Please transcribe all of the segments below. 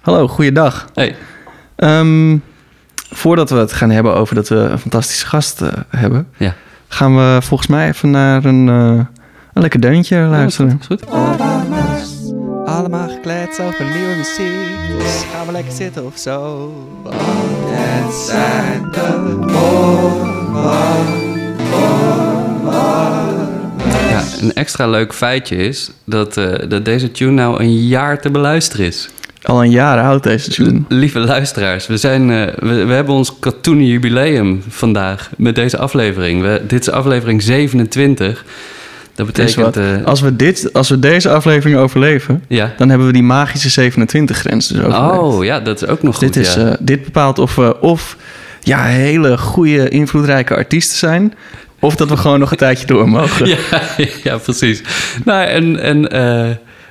Hallo, goeiedag. Hey. Ehm, voordat we het gaan hebben over dat we een fantastische gast eh, hebben, Ja. gaan we volgens mij even naar een, eh, een lekker deuntje luisteren. Is goed? Allemaal gekleed over nieuwe muziek, dus gaan we lekker zitten of zo. Het zijn de Ja, een extra leuk feitje is dat, eh, dat deze tune nou een jaar te beluisteren is. Al een jaar oud deze tune. Lieve luisteraars, we, zijn, eh, we, we hebben ons katoenen jubileum vandaag met deze aflevering. We, dit is aflevering 27. Dat betekent... eh, Als, we dit, als we deze aflevering overleven, ja. dan hebben we die magische 27 grens dus overleefd. Oh, ja, dat is ook nog goed. dit, is, ja. eh, dit bepaalt of we of ja, hele goede, invloedrijke artiesten zijn... of dat we gewoon nog een tijdje door mogen. Ja, ja, precies. Nou, en, en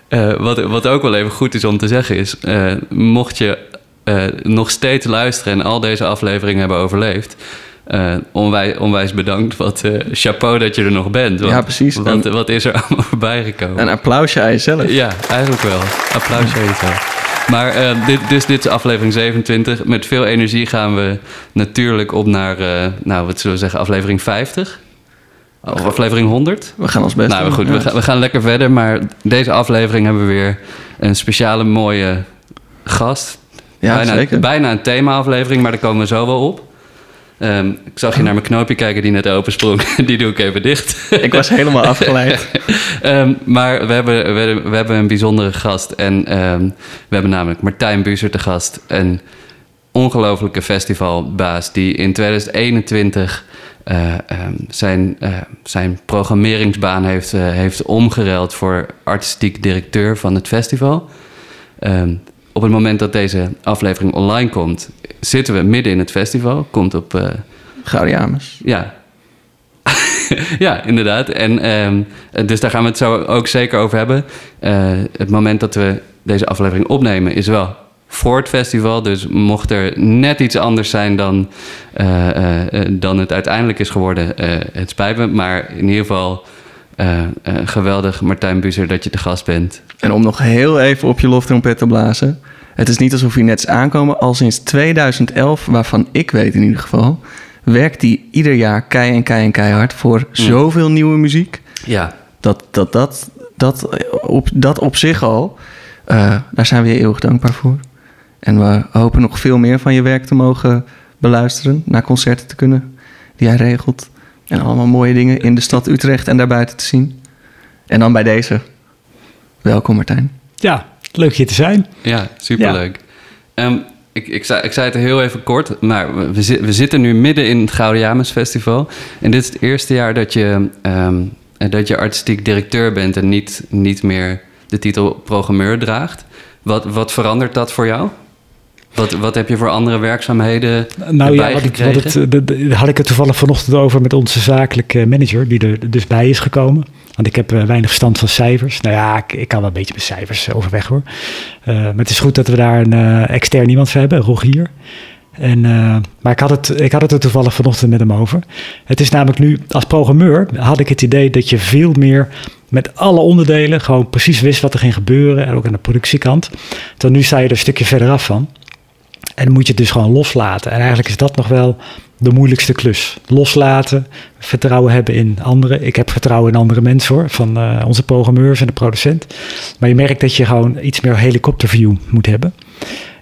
eh, wat, wat ook wel even goed is om te zeggen is... eh, mocht je eh, nog steeds luisteren en al deze afleveringen hebben overleefd... onwijs, onwijs bedankt. Wat chapeau dat je er nog bent. Want, Ja, precies. Wat, En- wat is er allemaal voorbij gekomen? Een applausje aan jezelf. Ja, eigenlijk wel. Applaus aan jezelf. Maar dit, dus dit is aflevering 27. Met veel energie gaan we natuurlijk op naar, nou, wat zullen we zeggen, aflevering 50? Of aflevering 100? We gaan ons best Nou, doen. goed, Ja. we, gaan, we gaan lekker verder. Maar deze aflevering hebben we weer een speciale mooie gast. Ja, bijna, zeker. bijna een thema-aflevering, maar daar komen we zo wel op. Ehm, ik zag je naar mijn knoopje kijken die net opensprong. Die doe ik even dicht. Ik was helemaal afgeleid. Ehm, maar we hebben, we, hebben- we hebben een bijzondere gast. En ehm, we hebben namelijk Martijn Buzer te gast. Een ongelofelijke festivalbaas die in 2021 eh, ehm, zijn, eh, zijn programmeringsbaan heeft, eh, heeft omgeruild voor artistiek directeur van het festival. Ehm, op het moment dat deze aflevering online komt, zitten we midden in het festival. Komt op eh, Gaudiamus. ja. ja, inderdaad. En ehm, dus daar gaan we het zo ook zeker over hebben. Het moment dat we deze aflevering opnemen is wel voor het festival. Dus mocht er net iets anders zijn dan, eh, eh, eh, dan het uiteindelijk is geworden, het spijt me. Maar in ieder geval geweldig, Martijn Buzer, dat je te gast bent. En om nog heel even op je loftrompet te blazen. Het is niet alsof hij net is aankomen. Al sinds 2011, waarvan ik weet in ieder geval... werkt hij ieder jaar kei en kei en keihard voor zoveel nieuwe muziek. Ja, Dat dat, dat, dat, op, dat op zich al, daar zijn we je eeuwig dankbaar voor. En we hopen nog veel meer van je werk te mogen beluisteren. Naar concerten te kunnen die jij regelt. En allemaal mooie dingen in de stad Utrecht en daarbuiten te zien. En dan bij deze. Welkom Martijn. Ja, leuk hier te zijn. Ja, superleuk. Ehm, ik, ik, zei, ik zei het heel even kort, maar we, we, zi- we zitten nu midden in het Gaudiamus Festival. En dit is het eerste jaar dat je, ehm, eh, dat je artistiek directeur bent en niet, niet meer de titel programmeur draagt. Wat, wat verandert dat voor jou? Wat, wat heb je voor andere werkzaamheden Nou ja, wat gekregen? wat het, de- de- daar had ik het toevallig vanochtend over met onze zakelijke manager, die er dus bij is gekomen. Want ik heb eh, weinig verstand van cijfers. Nou ja, ik, ik kan wel een beetje met cijfers overweg hoor. Eh, maar het is goed dat we daar een eh, extern iemand voor hebben, Rogier. En, eh, maar ik had, het, ik had het er toevallig vanochtend met hem over. Het is namelijk nu, als programmeur had ik het idee dat je veel meer met alle onderdelen gewoon precies wist wat er ging gebeuren. En ook aan de productiekant. Dan nu sta je er een stukje verder af van. En moet je het dus gewoon loslaten. En eigenlijk is dat nog wel de moeilijkste klus. Loslaten, vertrouwen hebben in anderen. Ik heb vertrouwen in andere mensen hoor, van eh, onze programmeurs en de producent. Maar je merkt dat je gewoon iets meer helikopterview moet hebben.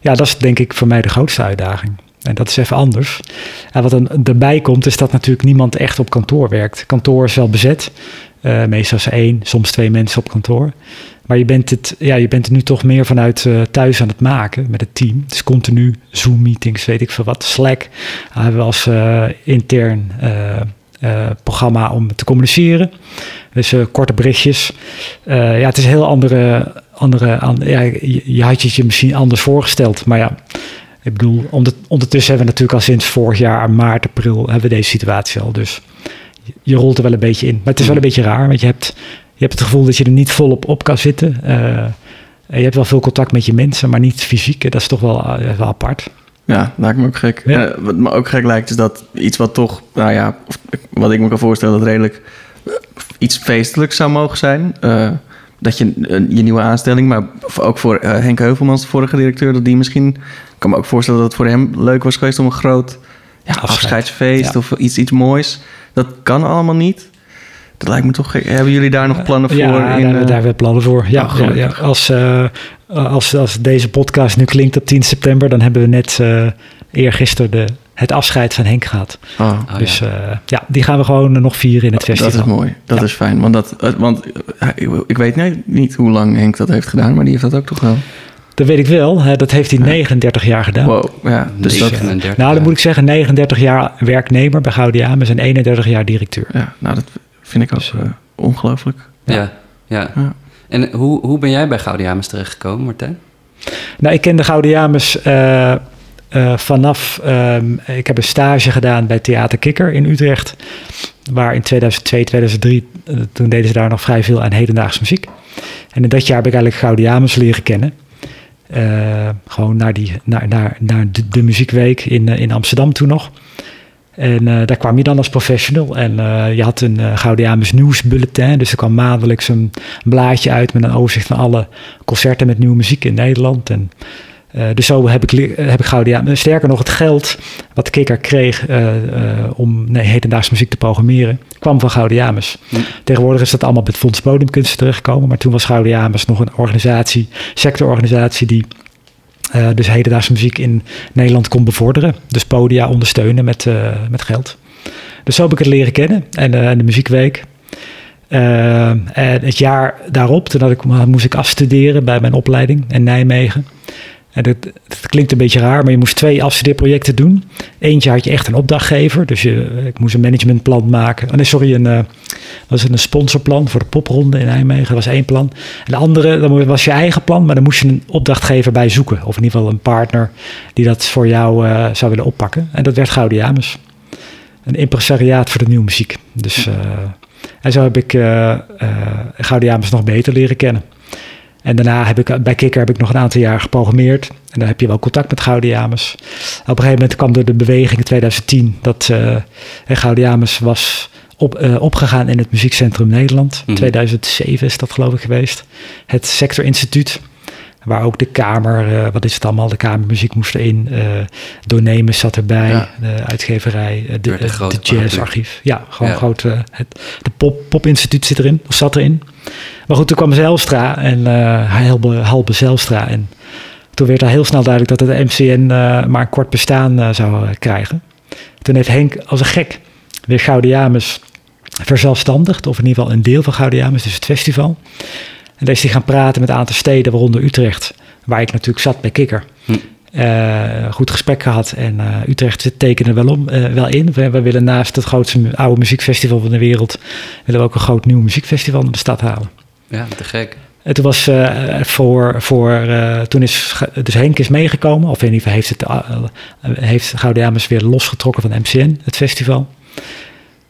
Ja, dat is denk ik voor mij de grootste uitdaging. En dat is even anders. En wat dan erbij komt, is dat natuurlijk niemand echt op kantoor werkt. Kantoor is wel bezet. Eh, meestal is één, soms twee mensen op kantoor. Maar je bent het, ja, je bent het nu toch meer vanuit eh, thuis aan het maken met het team. Dus continu Zoom-meetings, weet ik veel wat. Slack hebben we als eh, intern eh, programma om te communiceren. Dus korte berichtjes. Ja, het is een heel andere... andere an- ja, je, je had je het je misschien anders voorgesteld. Maar ja, ik bedoel, onder- ondertussen hebben we natuurlijk al sinds vorig jaar, maart, april, hebben we deze situatie al. Dus je, rolt er wel een beetje in. Maar het is wel een beetje raar, want je hebt, hebt het gevoel dat je er niet volop op kan zitten. Eh, en je hebt wel veel contact met je mensen, maar niet fysiek. Dat is toch wel, eh, wel apart. Ja, lijkt me ook gek. Ja. Eh, wat me ook gek lijkt is dat iets wat toch, nou ja, wat ik me kan voorstellen dat redelijk iets feestelijks zou mogen zijn. dat je je nieuwe aanstelling, maar ook voor Henk Heuvelmans, de vorige directeur, dat die misschien, ik kan me ook voorstellen dat het voor hem leuk was geweest om een groot ja, Afscheid. afscheidsfeest Ja. of iets, iets moois. Dat kan allemaal niet. Dat lijkt me toch gek. Hebben jullie daar nog plannen voor? Ja, in, daar, eh, daar hebben we plannen voor. Ja, Oh, ja. Als, eh, als, als deze podcast nu klinkt op 10 september, dan hebben we net eh eergisteren de, het afscheid van Henk gehad. oh, Oh, dus ja. die gaan we gewoon nog vieren in het festival. Dat is mooi. Dat Ja. is fijn. Want, dat, want ik- ik weet niet hoe lang Henk dat heeft gedaan, maar die heeft dat ook toch wel. Dat weet ik wel. Hè, dat heeft hij 39 jaar gedaan. Wow, ja. Dus dat, 39 Nou, dan moet ik zeggen 39 jaar werknemer bij Gaudiamus en 31 jaar directeur. ja, nou, dat vind ik ook Dus, eh, eh, ongelooflijk. Ja, ja. Ja. En hoe, hoe ben jij bij Gaudiamus terechtgekomen, Martijn? Nou, ik ken de Gaudiamus eh, eh, vanaf... ehm, ik heb een stage gedaan bij Theater Kikker in Utrecht. Waar in 2002, 2003, eh, toen deden ze daar nog vrij veel aan hedendaagse muziek. En in dat jaar heb ik eigenlijk Gaudiamus leren kennen. Eh, gewoon naar, die, naar, naar, naar de, de muziekweek in, in Amsterdam toen nog. En eh, daar kwam je dan als professional. En eh, je had een uh, Gaudiamus nieuwsbulletin. Dus er kwam maandelijks een blaadje uit met een overzicht van alle concerten met nieuwe muziek in Nederland. En, dus zo heb ik, heb ik Gaudiamus. Sterker nog, het geld wat Kikker kreeg om nee, hedendaagse muziek te programmeren, kwam van Gaudiamus. Tegenwoordig is dat allemaal met Fonds Bodemkunsten terechtgekomen. Maar toen was Gaudiamus nog een organisatie, sectororganisatie die uh, dus hedendaagse muziek in Nederland kon bevorderen. Dus podia ondersteunen met, uh, met geld. Dus zo heb ik het leren kennen. En uh, de muziekweek. En het jaar daarop, toen ik, moest ik afstuderen bij mijn opleiding in Nijmegen. En dat, klinkt een beetje raar, maar je moest twee afstudeerprojecten doen. Eentje had je echt een opdrachtgever, dus je, ik moest een managementplan maken. Oh nee, sorry, een, uh, was een sponsorplan voor de popronde in Nijmegen. Dat was één plan. En de andere, was je eigen plan, maar dan moest je een opdrachtgever bij zoeken. Of in ieder geval een partner die dat voor jou uh, zou willen oppakken. En dat werd Gaudiamus. Een impresariaat voor de nieuwe muziek. Dus, en zo heb ik Gaudiamus nog beter leren kennen. En daarna heb ik bij Kikker heb ik nog een aantal jaar geprogrammeerd. En dan heb je wel contact met Gaudiamus. Op een gegeven moment kwam er de beweging in 2010 dat uh, Gaudiamus was op, uh, opgegaan in het Muziekcentrum Nederland. Mm -hmm. 2007 is dat geloof ik geweest. Het Sectorinstituut. Waar ook de Kamer, uh, wat is het allemaal, de Kamermuziek moest erin. Uh, Donemus zat erbij, ja. de uitgeverij, uh, de, de jazzarchief. Ja, gewoon ja. groot. het, de pop, popinstituut zit erin, of zat erin. Maar goed, toen kwam Zelstra en Halbe, Halbe Zelstra. En toen werd al heel snel duidelijk dat het MCN maar een kort bestaan zou krijgen. Toen heeft Henk als een gek weer Gaudiamus verzelfstandigd, of in ieder geval een deel van Gaudiamus, dus het festival. En daar is hij gaan praten met een aantal steden, waaronder Utrecht, waar ik natuurlijk zat bij Kikker. Hm. Uh, goed gesprek gehad en uh, Utrecht tekende wel, om, uh, wel in. We, we, willen naast het grootste oude muziekfestival van de wereld, willen we ook een groot nieuw muziekfestival in de stad halen. Ja, te gek. En toen was voor, voor toen is, dus Henk is meegekomen, of in ieder geval heeft, het, heeft Gaudiamus weer losgetrokken van MCN, het festival.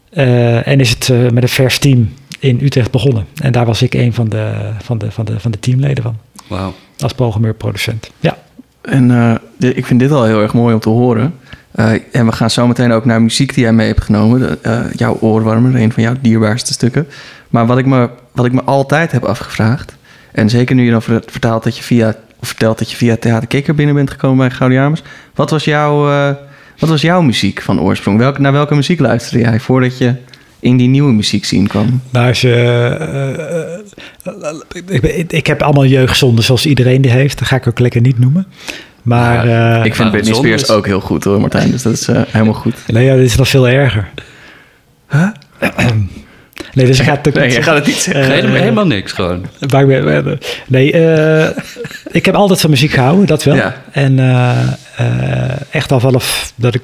en is het met een vers team in Utrecht begonnen. En daar was ik een van de, van de, van de, van de teamleden van. Wauw. Als programmeur-producent, ja. En uh, de, ik vind dit al heel erg mooi om te horen. Uh, en we gaan zo meteen ook naar muziek die jij mee hebt genomen. De, uh, jouw oorwarmer, een van jouw dierbaarste stukken. Maar wat ik, me, wat ik me altijd heb afgevraagd... en zeker nu je dan vertelt dat je via, of vertelt dat je via Theater Kikker binnen bent gekomen bij Gaudiamus... wat was jouw, wat was jouw muziek van oorsprong? Welke, naar welke muziek luisterde jij voordat je in die nieuwe muziek zien kwam? Nou, als je, uh, uh, ik, ik, heb allemaal jeugdzonden zoals iedereen die heeft. Dat ga ik ook lekker niet noemen. Maar, ja, ik vind Britney Spears is... ook heel goed hoor, Martijn. Dus dat is uh, helemaal goed. Nee, ja, dit is nog veel erger. Huh? Nee, dus ik ga het ook nee, niet je gaat het niet zeggen. Nee, helemaal niks gewoon. Nee, uh, ik heb altijd van muziek gehouden, dat wel. Ja. En uh, uh, echt al vanaf dat ik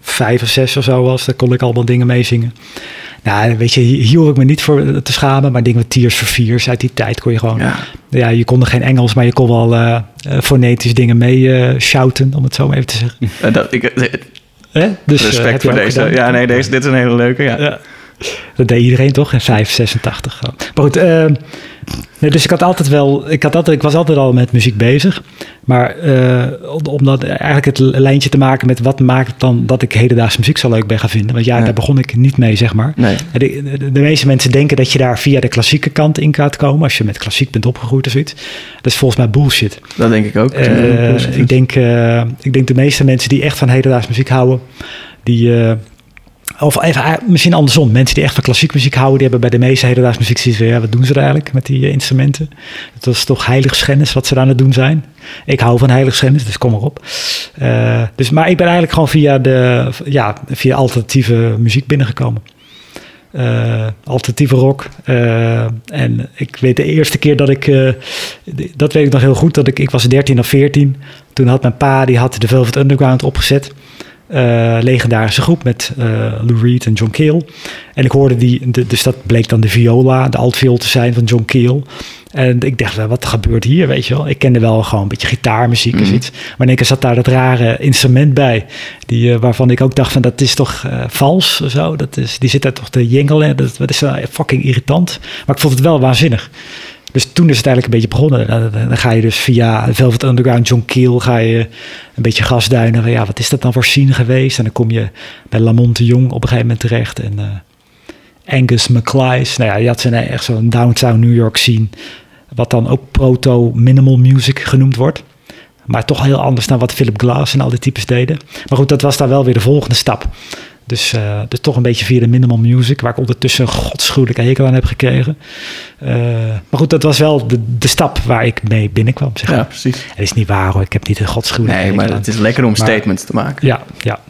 vijf of zes of zo was, dan kon ik allemaal dingen meezingen. Nou, weet je, hier ik me niet voor te schamen, maar dingen met Tears for Fears uit die tijd kon je gewoon... Ja, ja je kon er geen Engels, maar je kon wel uh, fonetisch dingen mee uh, shouten, om het zo maar even te zeggen. dat, ik, eh? dus, Respect voor deze. Gedaan. Ja, nee, deze, dit is een hele leuke, ja. ja. Dat deed iedereen toch in 5, 86. Maar goed, uh, Nee, dus ik had altijd wel, ik, had altijd, ik was altijd al met muziek bezig. Maar uh, om dat eigenlijk het lijntje te maken met wat maakt dan dat ik hedendaagse muziek zo leuk ben gaan vinden. Want ja, daar begon ik niet mee, zeg maar. Nee. De, de, de, meeste mensen denken dat je daar via de klassieke kant in gaat komen. Als je met klassiek bent opgegroeid of zoiets. Dat is volgens mij bullshit. Dat denk ik ook. Uh, ik, denk, uh, ik denk de meeste mensen die echt van hedendaagse muziek houden, die of even misschien andersom. Mensen die echt van klassiek muziek houden, die hebben bij de meeste hedendaagse muziek zoiets ja, wat doen ze er eigenlijk met die uh, instrumenten? Dat is toch heiligschennis wat ze daar aan het doen zijn. Ik hou van heiligschennis, dus kom maar op. Uh, dus, maar ik ben eigenlijk gewoon via, de, ja, via alternatieve muziek binnengekomen. Uh, alternatieve rock. en ik weet de eerste keer dat ik, dat weet ik nog heel goed, dat ik, ik was 13 of 14. Toen had mijn pa, die had de Velvet Underground opgezet. Uh, legendarische groep met uh, Lou Reed en John Cale. En ik hoorde die, de, dus dat bleek dan de viola, de altviool te zijn van John Cale. En ik dacht, wat gebeurt hier, weet je wel? Ik kende wel gewoon een beetje gitaarmuziek en zoiets. Maar in één keer zat daar dat rare instrument bij, die, uh, waarvan ik ook dacht van, dat is toch vals of zo? Dat is, die zit daar toch te jengelen, dat, dat is fucking irritant. Maar ik vond het wel waanzinnig. Dus toen is het eigenlijk een beetje begonnen. Dan, ga je dus via Velvet Underground, John Keel, ga je een beetje gasduinen. Ja, wat is dat dan voor scene geweest? En dan kom je bij Lamont de Jong op een gegeven moment terecht. En uh, Angus McClies. Nou ja, die had zijn echt zo'n downtown New York scene. Wat dan ook proto-minimal music genoemd wordt. Maar toch heel anders dan wat Philip Glass en al die types deden. Maar goed, dat was dan wel weer de volgende stap. Dus, uh, dus toch een beetje via de minimal music, waar ik ondertussen een godschuwelijke hekel aan heb gekregen. Uh, maar goed, dat was wel de, de stap waar ik mee binnenkwam. Zeg Ja, precies. Het is niet waar hoor, ik heb niet een godschuwelijke Nee, maar het is lekker om maar, statements te maken. Ja, ja.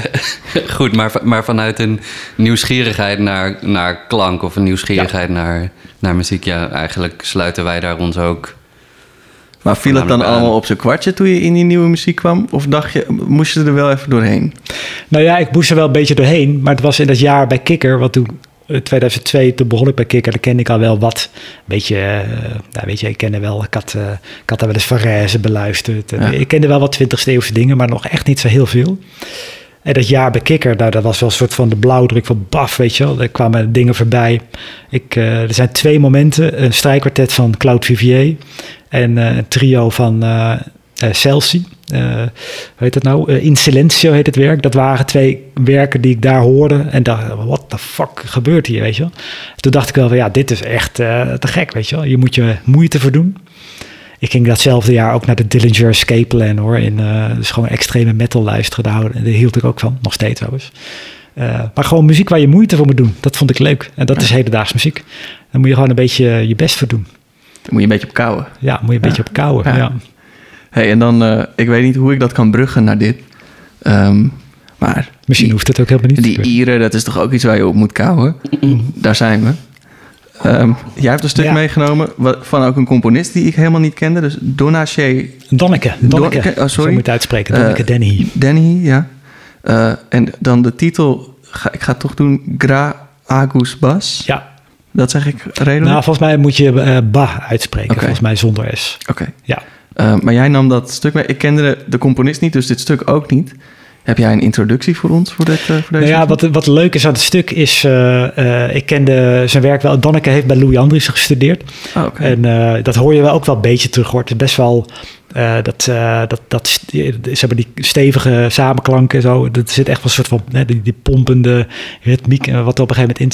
Goed, maar, maar vanuit een nieuwsgierigheid naar, naar klank of een nieuwsgierigheid ja. naar, naar muziek, ja, eigenlijk sluiten wij daar ons ook maar viel het dan allemaal op zijn kwartje toen je in die nieuwe muziek kwam? Of dacht je, moest je er wel even doorheen? Nou ja, ik moest er wel een beetje doorheen. Maar het was in dat jaar bij Kikker, wat toen 2002, toen begon ik bij Kikker, dan kende ik al wel wat. Beetje, uh, nou weet je, ik kende wel, ik had, uh, ik had daar wel eens Varese beluisterd. En ja. Ik kende wel wat 20e eeuwse dingen, maar nog echt niet zo heel veel. En dat jaar bij Kikker, nou, dat was wel een soort van de blauwdruk van baf, weet je wel. Er kwamen dingen voorbij. Ik, uh, er zijn twee momenten. Een strijkkwartet van Claude Vivier en uh, een trio van uh, Celsi. hoe heet dat nou? In Silencio heet het werk. Dat waren twee werken die ik daar hoorde. En dacht, what the fuck gebeurt hier, weet je wel? Toen dacht ik wel van, ja, dit is echt te gek, weet je wel. Je moet je moeite voor doen. Ik ging datzelfde jaar ook naar de Dillinger Escape Plan hoor. In, dus gewoon extreme metal luisteren. Daar, daar hield ik ook van, nog steeds trouwens. Maar gewoon muziek waar je moeite voor moet doen. Dat vond ik leuk. En dat is hedendaags muziek. Daar moet je gewoon een beetje je best voor doen. Daar moet je een beetje op kouwen. Ja, moet je een ja. beetje op kouwen. Ja. ja. Hey, en dan, uh, ik weet niet hoe ik dat kan bruggen naar dit. Um, maar Misschien hoeft het ook helemaal niet. Die Ieren, dat is toch ook iets waar je op moet kouwen? Daar zijn we. Um, jij hebt een stuk ja. meegenomen van ook een componist die ik helemaal niet kende. Dus Donache... Donneke. Donneke. Donneke oh, sorry. Zo moet je het uitspreken. Donneke uh, Denny. Denny, ja. Uh, en dan de titel, ga, ik ga het toch doen, Gra Agus Bas. Ja. Dat zeg ik redelijk? Nou, volgens mij moet je uh, Ba uitspreken. Okay. Volgens mij zonder S. Oké. Okay. Ja. Uh, maar jij nam dat stuk mee. Ik kende de, de componist niet, dus dit stuk ook niet. Heb jij een introductie voor ons voor, dit, uh, voor deze? Nou ja, wat, wat leuk is aan het stuk is, ik kende zijn werk wel. Danneke heeft bij Louis Andries gestudeerd. Oh, okay. En dat hoor je wel ook wel een beetje terug. Hoort. Het is best wel, dat, dat, dat, ze hebben die stevige samenklanken en zo. Dat zit echt wel een soort van, hè, die, die pompende ritmiek. Wat er op een gegeven moment in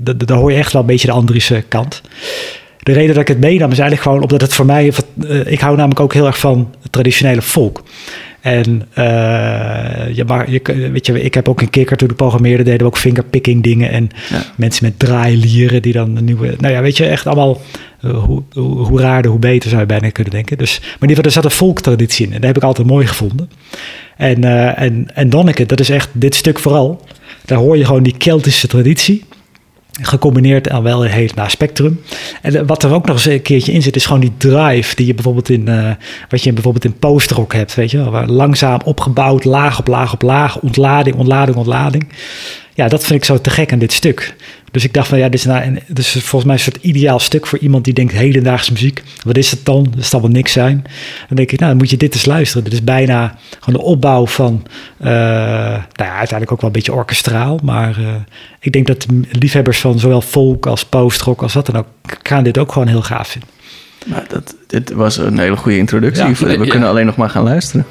zit. Daar hoor je echt wel een beetje de Andriese kant. De reden dat ik het meenam is eigenlijk gewoon omdat het voor mij... ik hou namelijk ook heel erg van traditionele folk. En uh, je, maar, je, weet je, ik heb ook een kikker toen de programmeerde, deden we ook fingerpicking dingen. En ja. mensen met draailieren die dan een nieuwe. Nou ja, weet je, echt allemaal. Uh, hoe, hoe, hoe raarder, hoe beter zou je bijna kunnen denken. Dus, maar in ieder geval, er zat een volktraditie in. En dat heb ik altijd mooi gevonden. En, uh, en, en Donneke, dat is echt dit stuk vooral. Daar hoor je gewoon die Keltische traditie gecombineerd aan wel een heel naar spectrum. En wat er ook nog eens een keertje in zit, is gewoon die drive die je bijvoorbeeld in, uh, wat je bijvoorbeeld in postrock hebt, weet je wel, waar langzaam opgebouwd, laag op laag op laag, ontlading, ontlading, ontlading. Ja, dat vind ik zo te gek aan dit stuk. Dus ik dacht van ja, dit is, nou, een- dit is volgens mij een soort ideaal stuk voor iemand die denkt hedendaagse muziek. Wat is het dan? Dat zal wel niks zijn. Dan denk ik, nou dan moet je dit eens luisteren. Dit is bijna gewoon de opbouw van, eh, nou ja, uiteindelijk ook wel een beetje orkestraal. Maar eh, ik denk dat de liefhebbers van zowel folk als postrock als wat dan ook, gaan dit ook gewoon heel gaaf vinden. Maar dat, dit was een hele goede introductie. Ja. We Ja. kunnen alleen nog maar gaan luisteren.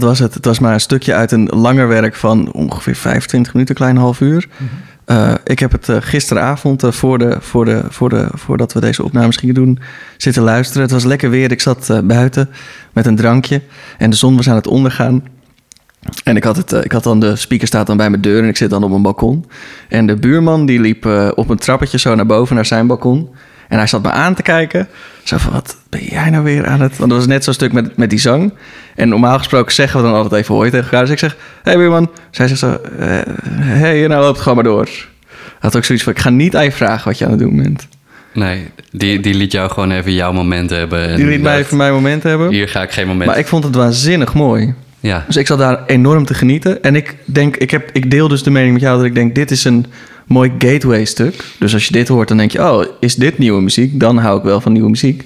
Dat was het. Het was maar een stukje uit een langer werk van ongeveer 25 minuten, klein half uur. Eh, ik heb het eh, gisteravond, eh, voor de, voor de, voor de, voordat we deze opnames gingen doen, zitten luisteren. Het was lekker weer. Ik zat buiten met een drankje en de zon was aan het ondergaan. En ik had, het, ik had dan de speaker staat dan bij mijn deur en ik zit dan op een balkon. En de buurman die liep op een trappetje zo naar boven naar zijn balkon. En hij zat me aan te kijken. Zo van, wat ben jij nou weer aan het... Want dat was net zo'n stuk met, met die zang. En normaal gesproken zeggen we dan altijd even hoi tegen elkaar. Dus ik zeg, hé hey, buurman. Zij zegt zo, hé, hey, nou loopt gewoon maar door. Had ook zoiets van, ik ga niet aan je vragen wat je aan het doen bent. Nee, die, die liet jou gewoon even jouw moment hebben. en Die liet mij even mijn moment hebben. Hier ga ik geen moment. Maar ik vond het waanzinnig mooi. Ja, Dus ik zat daar enorm te genieten. En ik denk, ik, heb, ik deel dus de mening met jou dat ik denk, dit is een mooi gateway stuk. Dus als je dit hoort, dan denk je, oh, is dit nieuwe muziek? Dan hou ik wel van nieuwe muziek.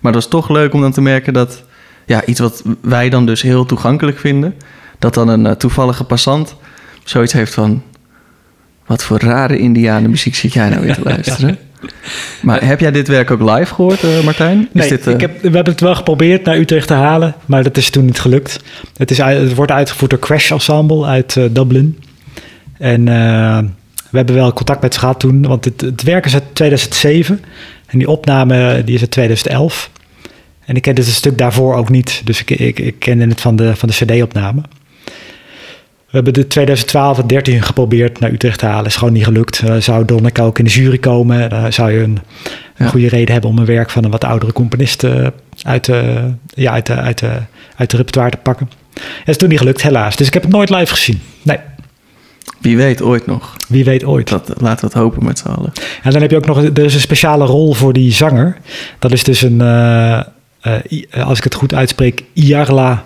Maar dat is toch leuk om dan te merken dat, ja, iets wat wij dan dus heel toegankelijk vinden, dat dan een eh, toevallige passant zoiets heeft van, wat voor rare Indianen muziek zit jij nou weer te luisteren? Maar heb jij dit werk ook live gehoord, eh, Martijn? Is Nee, dit, eh, ik heb, we hebben het wel geprobeerd naar Utrecht te halen, maar dat is toen niet gelukt. Het, is, het wordt uitgevoerd door Crash Ensemble uit Dublin. En we hebben wel contact met ze gehad toen, want het, het werk is uit 2007 en die opname die is uit 2011. En ik kende het stuk daarvoor ook niet, dus ik, ik, ik kende het van de, van de CD-opname. We hebben de 2012 en 13 geprobeerd naar Utrecht te halen. Is gewoon niet gelukt. Eh, zou Donneke ook in de jury komen? Dan zou je een, een Ja. goede reden hebben om een werk van een wat oudere componist eh, uit, de, ja, uit, de, uit, de, uit de repertoire te pakken. Het is toen niet gelukt, helaas. Dus ik heb het nooit live gezien. Nee, wie weet ooit nog. wie weet ooit. Dat, laten we het hopen met z'n allen. En dan heb je ook nog, er is een speciale rol voor die zanger. Dat is dus een, eh, eh, eh, als ik het goed uitspreek, Iarla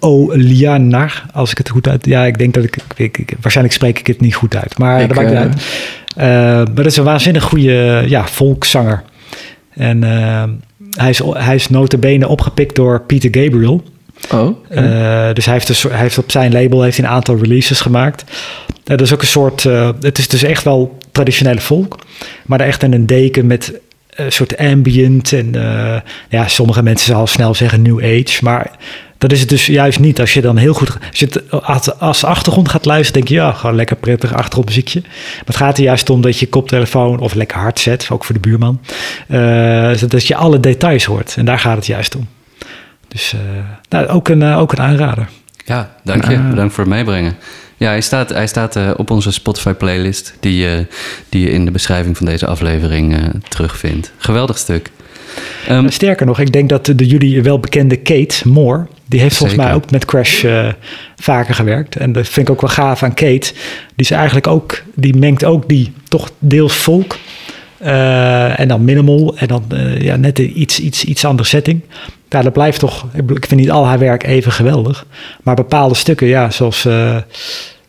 Olianar. Als ik het goed uit, ja, ik denk dat ik, ik, ik- waarschijnlijk spreek ik het niet goed uit, maar Ik, dat maakt niet uit. Maar dat is een waanzinnig goede, ja, volkszanger. En hij is, hij is notabene opgepikt door Peter Gabriel. Oh, dus hij heeft, soort- hij heeft op zijn label heeft een aantal releases gemaakt. Eh, dat is ook een soort. eh, het is dus echt wel traditionele folk. Maar dan echt in een deken met een soort ambient. En eh, ja, sommige mensen zouden snel zeggen New Age. Maar dat is het dus juist niet. Als je dan heel goed. Als je het als, achtergrond gaat luisteren, denk je ja, gewoon lekker prettig achtergrondmuziekje. Maar het gaat er juist om dat je koptelefoon of lekker hard zet, ook voor de buurman. eh, zodat je alle details hoort. En daar gaat het juist om. Dus eh, nou, ook, een, eh, ook een aanrader. Ja, dank je. Bedankt voor het meebrengen. Ja, hij staat, hij staat eh, op onze Spotify-playlist... Die, eh, die je in de beschrijving van deze aflevering eh, terugvindt. Geweldig stuk. Ehm, Sterker nog, ik denk dat de jullie wel bekende Kate Moore... die heeft volgens Zeker. mij ook met Crash vaker gewerkt. En dat vind ik ook wel gaaf aan Kate. Die is eigenlijk ook... die mengt ook die toch deels folk... eh, en dan minimal en dan ja, net een iets, iets, iets andere setting. Ja, dat blijft toch... Ik vind niet al haar werk even geweldig. Maar bepaalde stukken, ja, zoals...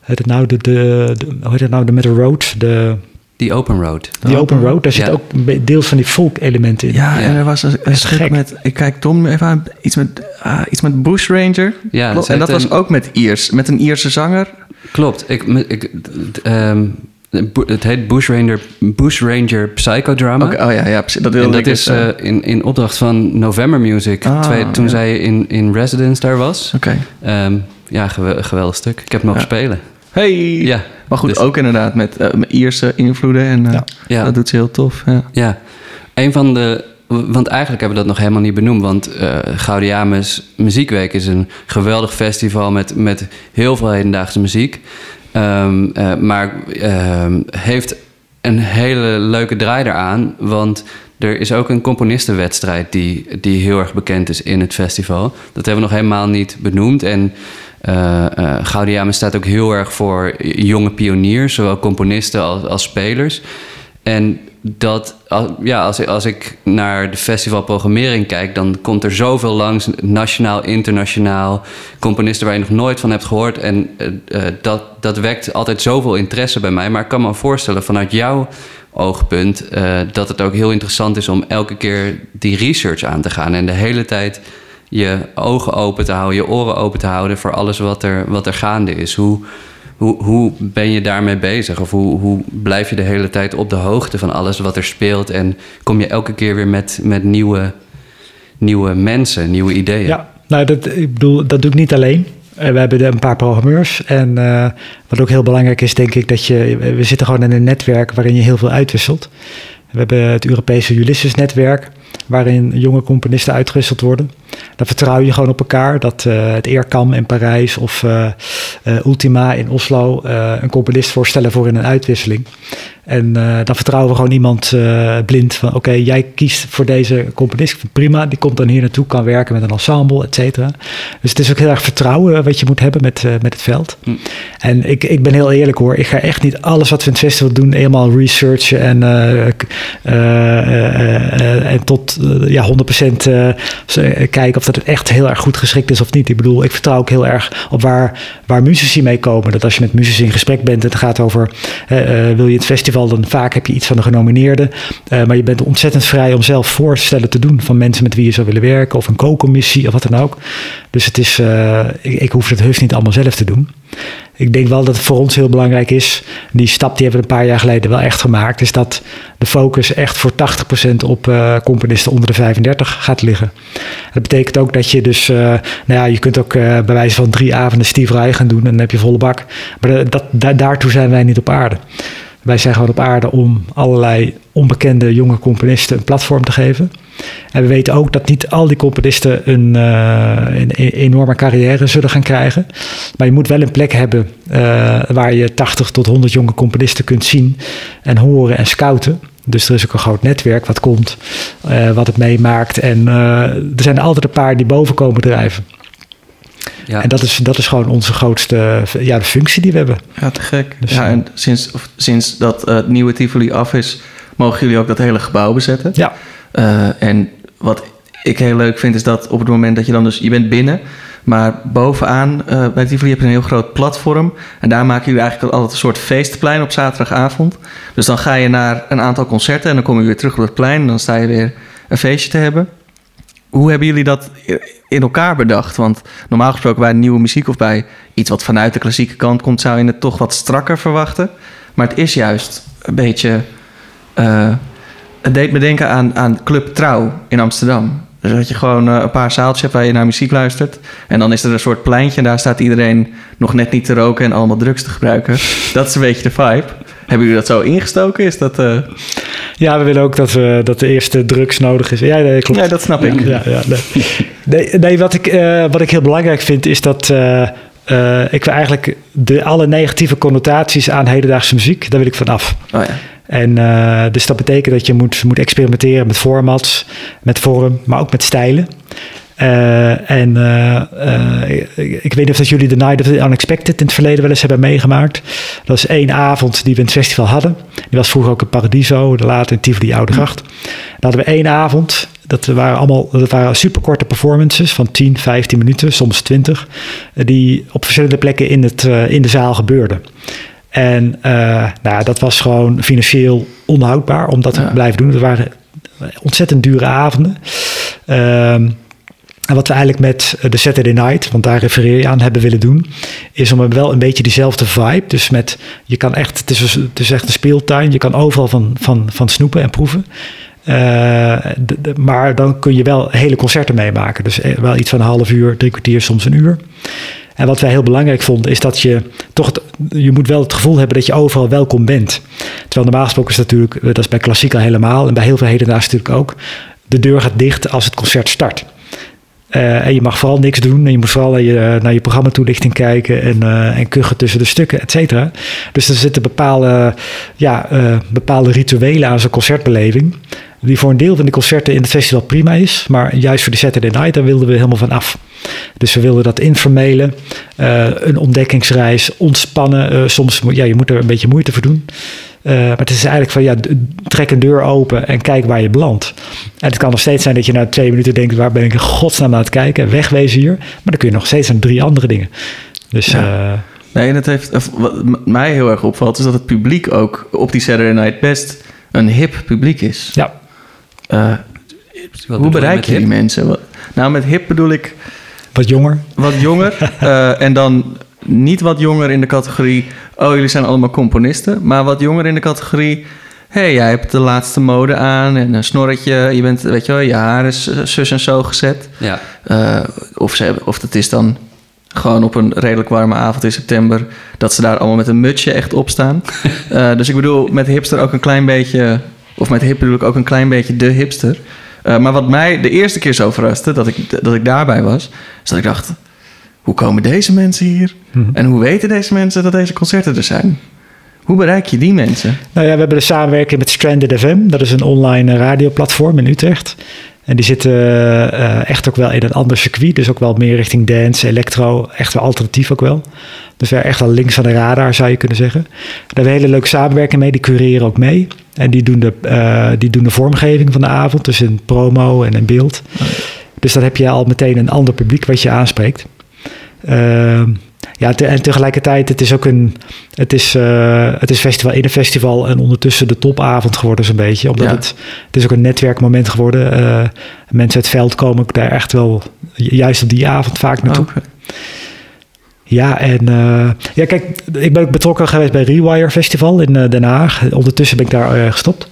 heet het nou de, de, de, hoe heet het nou, de Metal Road, de, die Open Road. die Open Road, daar Ja. zit ook deels van die folk elementen in. Ja, Ja. en er was een, een stuk met... Ik kijk Tom even aan. Iets met, ah, iets met Bush Ranger. Ja, en dat was ook met Iers. Met een Ierse zanger. Klopt. Ik, ik, ehm, Het heet Bush Ranger, Bush Ranger Psychodrama. Oké, oh ja, ja. Dat, En wilde dat ik is dus, eh, eh, in, in opdracht van November Music. Ah, twee- toen ja. zij in, in residence daar was. Oké. Ehm, ja, gewe- geweldig stuk. Ik heb hem mogen Ja. spelen. Hey! Ja, Maar goed, dus- ook inderdaad met, met Ierse invloeden. En eh, Ja. dat doet ze heel tof. Ja. Ja, een van de. Want eigenlijk hebben we dat nog helemaal niet benoemd. Want eh Gaudiamus Muziekweek is een geweldig festival met, met heel veel hedendaagse muziek. Ehm, eh, maar ehm, heeft een hele leuke draai eraan. Want er is ook een componistenwedstrijd die, die heel erg bekend is in het festival. Dat hebben we nog helemaal niet benoemd. En Gaudiamus staat ook heel erg voor jonge pioniers, zowel componisten als, als spelers. En dat, als, ja, als, als ik naar de festivalprogrammering kijk, dan komt er zoveel langs, nationaal, internationaal, componisten waar je nog nooit van hebt gehoord. En eh, dat, dat wekt altijd zoveel interesse bij mij. Maar ik kan me voorstellen vanuit jouw oogpunt dat het ook heel interessant is om elke keer die research aan te gaan en de hele tijd je ogen open te houden, je oren open te houden voor alles wat er, wat er gaande is. Hoe, hoe, hoe ben je daarmee bezig? Of hoe, hoe blijf je de hele tijd op de hoogte van alles wat er speelt? En kom je elke keer weer met, met nieuwe, nieuwe mensen, nieuwe ideeën? Ja, nou, dat, ik bedoel, dat doe ik niet alleen. Eh, we hebben een paar programmeurs. En eh, wat ook heel belangrijk is, denk ik, dat je. We zitten gewoon in een netwerk waarin je heel veel uitwisselt. We hebben het Europese Ulysses-netwerk, waarin jonge componisten uitgewisseld worden. Dan vertrouw je gewoon op elkaar dat eh, het Eerkam in Parijs of eh, eh, Ultima in Oslo een componist voorstellen voor in een uitwisseling. En dan vertrouwen we gewoon iemand blind van oké, jij kiest voor deze componist. Prima, die komt dan hier naartoe, kan werken met een ensemble, et cetera. Dus het is ook heel erg vertrouwen wat je moet hebben met, met het veld. Hm. En ik, ik ben heel eerlijk hoor, ik ga echt niet alles wat we in het festival doen helemaal researchen en, en tot eh, ja, 100% eh, eh, kijken of dat het echt heel erg goed geschikt is of niet. Ik bedoel, ik vertrouw ook heel erg op waar, waar muzici mee komen. Dat als je met muzici in gesprek bent en het gaat over wil je het festival, dan vaak heb je iets van de genomineerde. Eh, maar je bent ontzettend vrij om zelf voorstellen te doen van mensen met wie je zou willen werken of een co-commissie of wat dan ook. Dus het is, ik hoef het heus niet allemaal zelf te doen. Ik denk wel dat het voor ons heel belangrijk is. Die stap die hebben we een paar jaar geleden wel echt gemaakt. Is dat de focus echt voor 80% op eh, componisten onder de 35 gaat liggen. Dat betekent ook dat je dus, eh, nou ja, je kunt ook eh, bij wijze van drie avonden Steve Rai gaan doen en dan heb je volle bak. Maar dat, dat, da- daartoe zijn wij niet op aarde. Wij zijn gewoon op aarde om allerlei onbekende jonge componisten een platform te geven. En we weten ook dat niet al die componisten een, eh, een, een enorme carrière zullen gaan krijgen. Maar je moet wel een plek hebben eh, waar je 80 tot 100 jonge componisten kunt zien en horen en scouten. Dus er is ook een groot netwerk wat komt, eh, wat het meemaakt. En eh, er zijn er altijd een paar die boven komen drijven. Ja. En dat is, dat is gewoon onze grootste ja, de functie die we hebben. Ja, te gek. Dus, ja, en sinds, of, sinds dat het nieuwe Tivoli af is, mogen jullie ook dat hele gebouw bezetten. Ja, en wat ik heel leuk vind, is dat op het moment dat je dan dus... Je bent binnen, maar bovenaan eh, bij Tivoli heb je een heel groot platform. En daar maken jullie eigenlijk altijd een soort feestplein op zaterdagavond. Dus dan ga je naar een aantal concerten en dan kom je weer terug op het plein. En dan sta je weer een feestje te hebben. Hoe hebben jullie dat in elkaar bedacht? Want normaal gesproken bij nieuwe muziek of bij iets wat vanuit de klassieke kant komt, zou je het toch wat strakker verwachten. Maar het is juist een beetje. eh, het deed me denken aan, aan Club Trouw in Amsterdam. Dus dat je gewoon eh, een paar zaaltjes hebt waar je naar muziek luistert. En dan is er een soort pleintje en daar staat iedereen nog net niet te roken en allemaal drugs te gebruiken. Dat is een beetje de vibe. Hebben jullie dat zo ingestoken? Is dat. eh, ja we willen ook dat, we, dat de eerste drugs nodig is. Ja, nee, klopt. Ja, dat snap ik. Ja, ja, nee. nee, nee, wat, ik, eh, wat ik heel belangrijk vind is dat eh, ik wil eigenlijk de, alle negatieve connotaties aan hedendaagse muziek, daar wil ik van af. Oh ja. En eh, dus dat betekent dat je moet, moet experimenteren met formats, met vorm, maar ook met stijlen. Eh, en ik, ik weet niet of dat jullie de Night of the Unexpected in het verleden wel eens hebben meegemaakt. Dat is één avond die we in het festival hadden. Die was vroeger ook in Paradiso, later in Tivoli Oude Gracht. Dan hadden we één avond. Dat waren allemaal dat waren superkorte performances van 10, 15 minuten, soms 20. eh, Die op verschillende plekken in, het, eh, in de zaal gebeurden. En eh, nou, dat was gewoon financieel onhoudbaar om dat te blijven doen. Het waren ontzettend dure avonden. Ehm, En wat we eigenlijk met de Saturday Night, want daar refereer je aan, hebben willen doen, is om wel een beetje diezelfde vibe. Dus met, je kan echt, het is, het is echt een speeltuin, je kan overal van, van, van snoepen en proeven. De, maar dan kun je wel hele concerten meemaken. Dus wel iets van een half uur, drie kwartier, soms een uur. En wat wij heel belangrijk vonden, is dat je toch, je moet wel het gevoel hebben dat je overal welkom bent. Terwijl normaal gesproken is natuurlijk, dat is bij klassiek al helemaal en bij heel veel hedendaagse natuurlijk ook, de deur gaat dicht als het concert start. En je mag vooral niks doen. En je moet vooral naar je, naar je kijken. En, en kuchen tussen de stukken, et cetera. Dus er zitten bepaalde, ja, bepaalde rituelen aan zo'n concertbeleving. Die voor een deel van de concerten in het festival prima is. Maar juist voor de Saturday Night, daar wilden we helemaal van af. Dus we wilden dat informele, een ontdekkingsreis, ontspannen. soms, ja, je moet er een beetje moeite voor doen. Uh, maar het is eigenlijk van ja, trek een deur open en kijk waar je belandt. En het kan nog steeds zijn dat je na twee minuten denkt: waar ben ik in godsnaam aan het kijken? Wegwezen hier. Maar dan kun je nog steeds aan drie andere dingen. Dus. Ja. Nee, en het heeft, wat mij heel erg opvalt, is dat het publiek ook op die Saturday Night best een hip publiek is. Ja. Uh, hoe bereik je die mensen? Wat, nou, met hip bedoel ik. Wat jonger. Wat jonger. en dan niet wat jonger in de categorie, oh jullie zijn allemaal componisten, maar wat jonger in de categorie, hé hey, jij hebt de laatste mode aan en een snorretje, je bent, weet je wel, je haar is zus en zo gezet. Ja. Uh, of, ze hebben, of het is dan gewoon op een redelijk warme avond in september, dat ze daar allemaal met een mutsje echt op staan. uh, dus ik bedoel, met hipster ook een klein beetje, of met hip bedoel ik ook een klein beetje de hipster. Uh, maar wat mij de eerste keer zo verraste, dat ik, dat ik daarbij was, is dat ik dacht, hoe komen deze mensen hier? Hmm. En hoe weten deze mensen dat deze concerten er zijn? Hoe bereik je die mensen? Nou ja, we hebben de samenwerking met Stranded FM. Dat is een online radioplatform in Utrecht. En die zitten uh, echt ook wel in een ander circuit. Dus ook wel meer richting dance, electro. Echt wel alternatief ook wel. Dus we echt al links van de radar zou je kunnen zeggen. Daar hebben we hele leuke samenwerking mee. Die cureren ook mee. En die doen de, uh, die doen de vormgeving van de avond. Dus in promo en in beeld. Dus dan heb je al meteen een ander publiek wat je aanspreekt. Uh, ja, te, en tegelijkertijd, het is ook een, het is, uh, het is festival in een festival en ondertussen de topavond geworden zo'n beetje. Omdat ja. het, het is ook een netwerkmoment geworden. Uh, mensen uit het veld komen daar echt wel juist op die avond vaak naartoe. Okay. Ja, en uh, ja, kijk, ik ben ook betrokken geweest bij Rewire Festival in Den Haag. Ondertussen ben ik daar gestopt.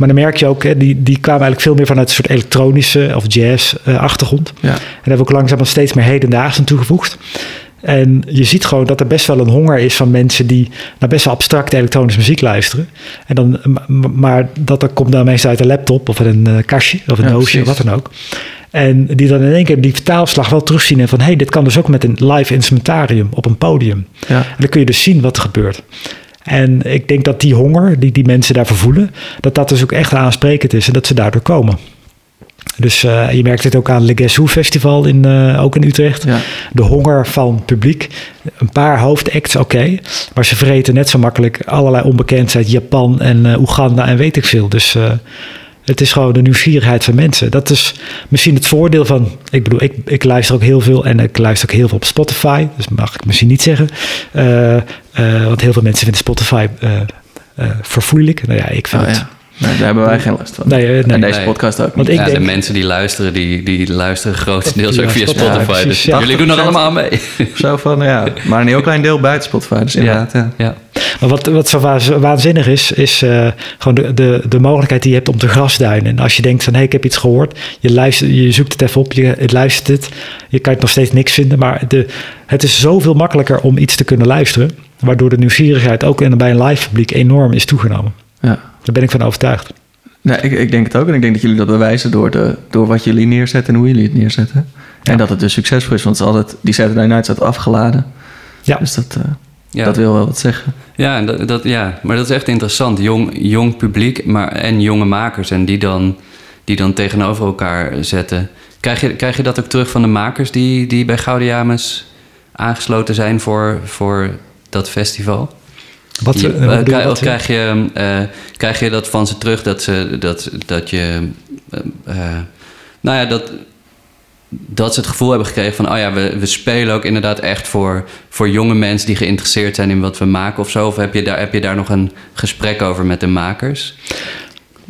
Maar dan merk je ook, hè, die, die kwamen eigenlijk veel meer vanuit een soort elektronische of jazz-achtergrond. ja. En daar hebben we ook langzaam steeds meer hedendaags aan toegevoegd. En je ziet gewoon dat er best wel een honger is van mensen die naar best wel abstracte elektronische muziek luisteren. En dan, maar dat, dat komt dan meestal uit een laptop of een uh, kastje of een ja, doosje, wat dan ook. En die dan in één keer die vertaalslag wel terugzien en van hé, hey, dit kan dus ook met een live instrumentarium op een podium. Ja. En dan kun je dus zien wat er gebeurt. En ik denk dat die honger die die mensen daarvoor voelen, dat dat dus ook echt aansprekend is en dat ze daardoor komen. Dus uh, je merkt het ook aan Le Guess Festival, in, uh, ook in Utrecht. Ja. De honger van publiek. Een paar hoofdacts, oké. Okay, maar ze vreten net zo makkelijk allerlei onbekendheid. Japan en uh, Oeganda en weet ik veel. Dus het is gewoon de nieuwsgierigheid van mensen. Dat is misschien het voordeel van... Ik bedoel, ik, ik luister ook heel veel en ik luister ook heel veel op Spotify. Dus mag ik misschien niet zeggen. want heel veel mensen vinden Spotify verfoeilijk. Nou ja, ik vind oh, ja. het... Nee, daar hebben wij geen last van. Nee, nee, en deze nee. podcast ook Want niet. ik ja, denk, de mensen die luisteren, die, die luisteren grotendeels Ja, ook via Spotify, precies, dus ja. jullie doen er allemaal mee. Zo van, ja. Maar een heel klein deel buiten Spotify. Dus inderdaad, ja. ja. Maar wat, wat zo wa- waanzinnig is, is uh, gewoon de, de, de mogelijkheid die je hebt om te grasduinen. En als je denkt van, hé, hey, ik heb iets gehoord. Je, luistert, je zoekt het even op, je het luistert het. Je kan het nog steeds niks vinden. Maar de, het is zoveel makkelijker om iets te kunnen luisteren. Waardoor de nieuwsgierigheid ook in, bij een live publiek enorm is toegenomen. ja. Daar ben ik van overtuigd. Nee, ik, ik denk het ook. En ik denk dat jullie dat bewijzen door, de, door wat jullie neerzetten en hoe jullie het neerzetten. Ja. En dat het dus succesvol is. Want het is altijd, die Saturday Night staat afgeladen. Ja. Dus dat, uh, Ja. dat wil wel wat zeggen. Ja, en dat, dat, ja, maar dat is echt interessant. Jong, jong publiek maar, en jonge makers. En die dan, die dan tegenover elkaar zetten. Krijg je, krijg je dat ook terug van de makers die, die bij Gaudiamus aangesloten zijn voor, voor dat festival? Wat, eh, eh, krijg, krijg je, eh, krijg je dat van ze terug dat, ze, dat, dat je. nou ja, dat, dat ze het gevoel hebben gekregen van: oh ja, we, we spelen ook inderdaad echt voor, voor jonge mensen die geïnteresseerd zijn in wat we maken of zo. Of heb je daar, heb je daar nog een gesprek over met de makers?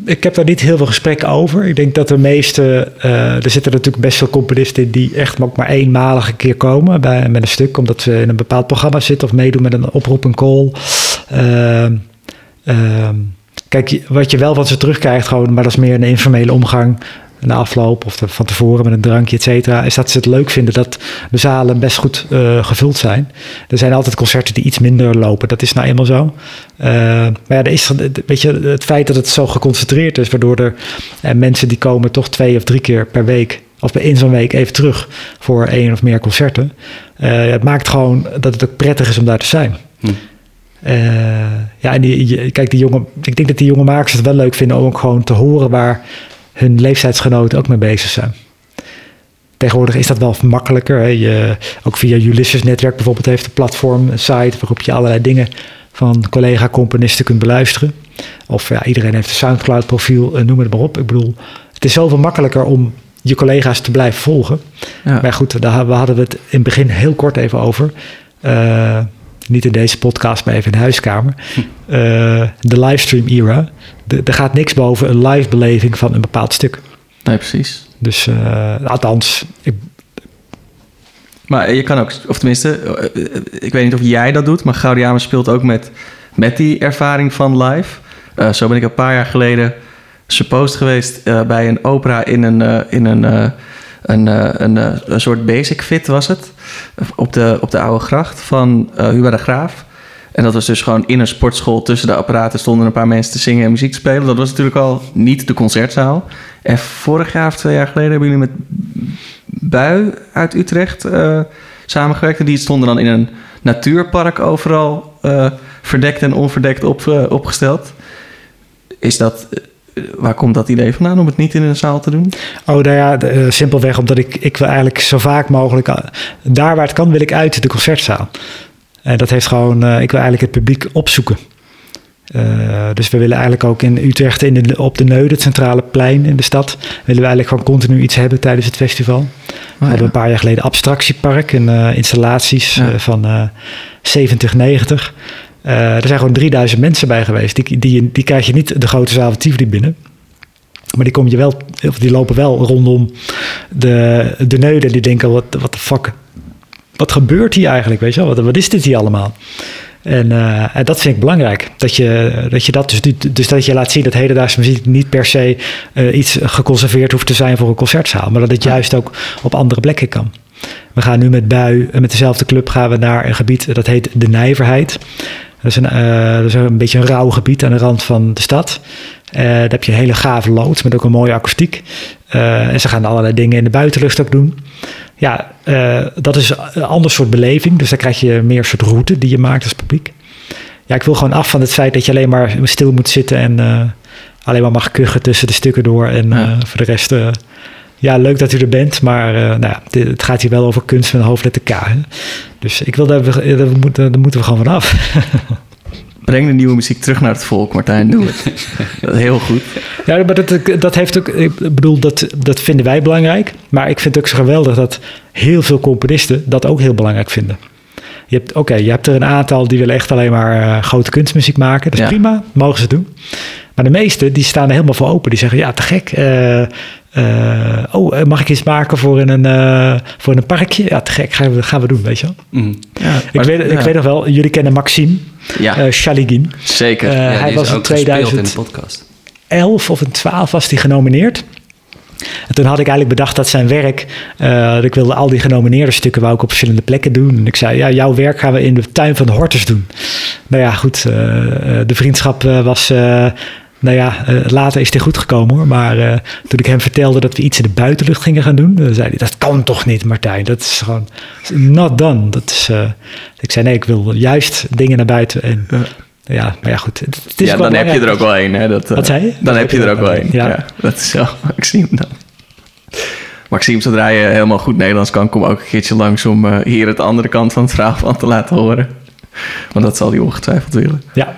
ik heb daar niet heel veel gesprekken over. Ik denk dat de meeste, er zitten natuurlijk best veel componisten in die echt ook maar eenmalig een keer komen bij, met een stuk, omdat ze in een bepaald programma zitten of meedoen met een oproep, een call. Ehm, ehm, kijk, wat je wel van ze terugkrijgt, gewoon, maar dat is meer een informele omgang na afloop of van tevoren met een drankje, et is dat ze het leuk vinden dat de zalen best goed uh, gevuld zijn. Er zijn altijd concerten die iets minder lopen, dat is nou eenmaal zo. Uh, maar ja, er is, weet je, het feit dat het zo geconcentreerd is, waardoor er uh, mensen die komen toch twee of drie keer per week of in zo'n week even terug voor één of meer concerten. het maakt gewoon dat het ook prettig is om daar te zijn. Hm. Ja, en die, kijk, die jonge, ik denk dat die jonge makers het wel leuk vinden om ook gewoon te horen waar hun leeftijdsgenoten ook mee bezig zijn. Tegenwoordig is dat wel makkelijker. Hè? Je, ook via Ulysses Netwerk bijvoorbeeld heeft een platform, een site waarop je allerlei dingen van collega-componisten kunt beluisteren. Of ja, iedereen heeft een Soundcloud-profiel, eh, noem het maar op. Ik bedoel, het is zoveel makkelijker om je collega's te blijven volgen. Ja. Maar goed, daar we hadden we het in het begin heel kort even over. Uh, niet in deze podcast, maar even in de huiskamer. Hm. Uh, de livestream era. Er gaat niks boven een live beleving van een bepaald stuk. Nee, precies. Dus uh, althans, ik, maar je kan ook, of tenminste, eh, ik weet niet of jij dat doet, maar Gaudiama speelt ook met, met die ervaring van live. Uh, zo ben ik een paar jaar geleden supposed geweest bij een opera in een, in een een, eh, een, eh, een soort basic fit was het. Op de, op de oude gracht van uh, Hugo de Graaf. En dat was dus gewoon in een sportschool tussen de apparaten stonden een paar mensen te zingen en muziek te spelen. Dat was natuurlijk al niet de concertzaal. En vorig jaar of twee jaar geleden hebben jullie met Bui uit Utrecht samengewerkt. En die stonden dan in een natuurpark overal uh, verdekt en onverdekt op, opgesteld. Is dat waar komt dat idee vandaan om het niet in een zaal te doen? Oh, nou ja, uh, simpelweg omdat ik, ik wil eigenlijk zo vaak mogelijk, uh, daar waar het kan, wil ik uit de concertzaal. En dat heeft gewoon, uh, ik wil eigenlijk het publiek opzoeken. dus we willen eigenlijk ook in Utrecht in de, op de Neude, het centrale plein in de stad, willen we eigenlijk gewoon continu iets hebben tijdens het festival. Oh, we hadden een paar jaar geleden Abstractiepark en installaties ja. van 70, 90. Uh, er zijn gewoon 3000 mensen bij geweest. Die, die, die krijg je niet de grote zaal van Tivoli binnen. Maar die, kom je wel, of die lopen wel rondom de, de neuden. Die denken, wat de fuck? Wat gebeurt hier eigenlijk? Weet je wel? Wat, wat is dit hier allemaal? En, uh, en, dat vind ik belangrijk. Dat je dat, je dat dus, dus dat je laat zien dat hedendaagse muziek niet per se uh, iets geconserveerd hoeft te zijn voor een concertzaal. Maar dat het juist ook op andere plekken kan. We gaan nu met Bui, met dezelfde club, gaan we naar een gebied dat heet De Nijverheid. Dat is, een, uh, dat is een beetje een rauw gebied aan de rand van de stad. Uh, daar heb je een hele gave loods met ook een mooie akoestiek. Uh, en ze gaan allerlei dingen in de buitenlucht ook doen. Ja, dat is een ander soort beleving. Dus dan krijg je meer soort route die je maakt als publiek. Ja, ik wil gewoon af van het feit dat je alleen maar stil moet zitten en alleen maar mag kuchen tussen de stukken door. En ja. voor de rest ja, leuk dat u er bent, maar uh, nou ja, het gaat hier wel over kunst met een hoofdletter K. Hè? Dus ik wil daar, daar, moeten, daar moeten we gewoon vanaf. Breng de nieuwe muziek terug naar het volk, Martijn. Doe het. dat is heel goed. Ja, maar dat, dat heeft ook, ik bedoel, dat, dat vinden wij belangrijk. Maar ik vind het ook zo geweldig dat heel veel componisten dat ook heel belangrijk vinden. Je hebt, oké, je hebt er een aantal die willen echt alleen maar uh, grote kunstmuziek maken. Dat is ja. prima, mogen ze doen. Maar de meeste die staan er helemaal voor open. Die zeggen, ja, te gek. Uh, uh, oh, mag ik iets maken voor in een, uh, voor een parkje? Ja, te gek, gaan we, gaan we doen, weet je wel. Mm. Ja, ik, weet, ja. ik weet nog wel, jullie kennen Maxime ja. uh, Shaligin. Zeker. Ja, hij was in 2011 of in 12 was hij genomineerd. En toen had ik eigenlijk bedacht dat zijn werk, uh, ik wilde al die genomineerde stukken wou ik op verschillende plekken doen. En ik zei, ja, jouw werk gaan we in de tuin van de Hortus doen. Nou ja, goed, uh, de vriendschap was nou ja, uh, later is dit goed gekomen hoor. Maar uh, toen ik hem vertelde dat we iets in de buitenlucht gingen gaan doen, dan zei hij: Dat kan toch niet, Martijn? Dat is gewoon not done. Dat is, uh, ik zei: Nee, ik wil juist dingen naar buiten. En, ja, maar ja, goed. Het, is ja, dan heb je er ook wel een. Hè? Dat, Wat zei je? Dan dat heb je er ook wel een. Ja. ja. dat is zo. Maxime dan. Maxime, zodra je helemaal goed Nederlands kan, kom ook een keertje langs om hier het andere kant van het verhaal van te laten horen. Want dat zal hij ongetwijfeld willen. Ja.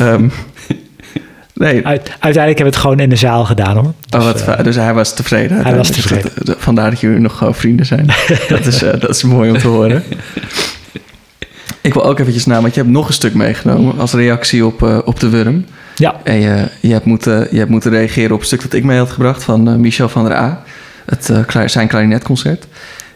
um, Nee. Uit, uiteindelijk hebben we het gewoon in de zaal gedaan hoor. Dus, oh, wat, uh, dus hij was tevreden. Hij was tevreden. Dat, vandaar dat jullie nog vrienden zijn. dat, is, uh, dat is mooi om te horen. Ik wil ook eventjes na, want je hebt nog een stuk meegenomen als reactie op, uh, op de Wurm. Ja. En je, je, hebt moeten, je hebt moeten reageren op een stuk dat ik mee had gebracht van eh, Michel van der A. Het, eh, zijn klarinetconcert.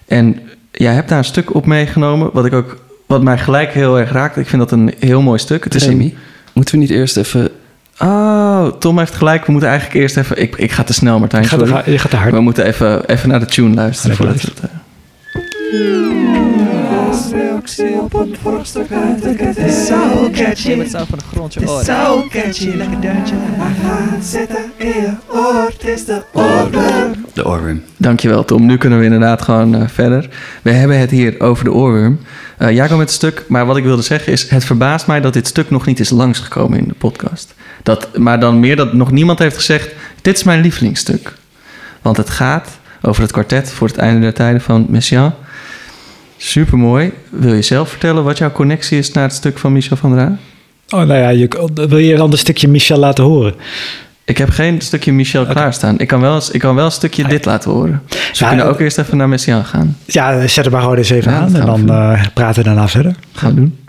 En jij hebt daar een stuk op meegenomen, wat, ik ook, wat mij gelijk heel erg raakt. Ik vind dat een heel mooi stuk. Het is een, moeten we niet eerst even... Oh, Tom heeft gelijk. We moeten eigenlijk eerst even... Ik, ik ga te snel, Martijn. Je gaat, sorry. je gaat te hard. We moeten even, even naar de tune luisteren. Voordat we het, reactie op een vorstuk uit de Het is zo catchy. Het van de grond je oren. zo catchy. Lekker deuntje. Maar ga zitten in je oor. Het is de oorworm. De oorworm. Dankjewel, Tom. Nu kunnen we inderdaad gewoon eh, verder. We hebben het hier over de oorworm. Eh jij kwam met het stuk, maar wat ik wilde zeggen is... het verbaast mij dat dit stuk nog niet is langsgekomen in de podcast. Dat, maar dan meer dat nog niemand heeft gezegd... dit is mijn lievelingsstuk. Want het gaat over het kwartet voor het einde der tijden van Messiaen. Supermooi. Wil je zelf vertellen wat jouw connectie is naar het stuk van Michel van der? Oh, nou ja, je, wil je dan een stukje Michel laten horen? Ik heb geen stukje Michel klaarstaan. Ik kan, wel, ik kan wel een stukje dit laten horen. Dus we kunnen ook eerst even naar Messiaen gaan. Ja, zet er maar gewoon eens even Ja, aan en dan eh, praten we daarna verder. Gaan we doen.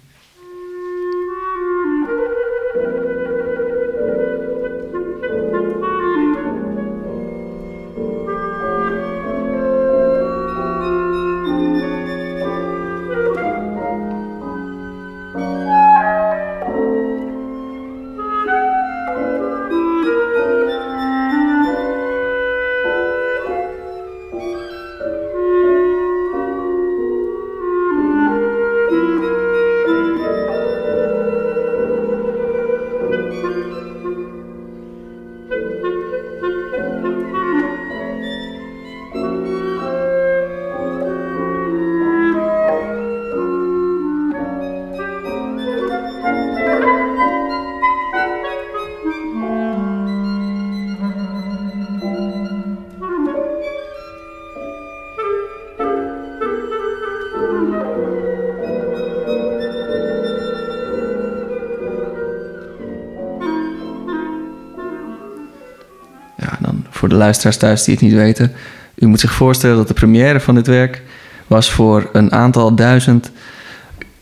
Luisteraars thuis die het niet weten. U moet zich voorstellen dat de première van dit werk was voor een aantal duizend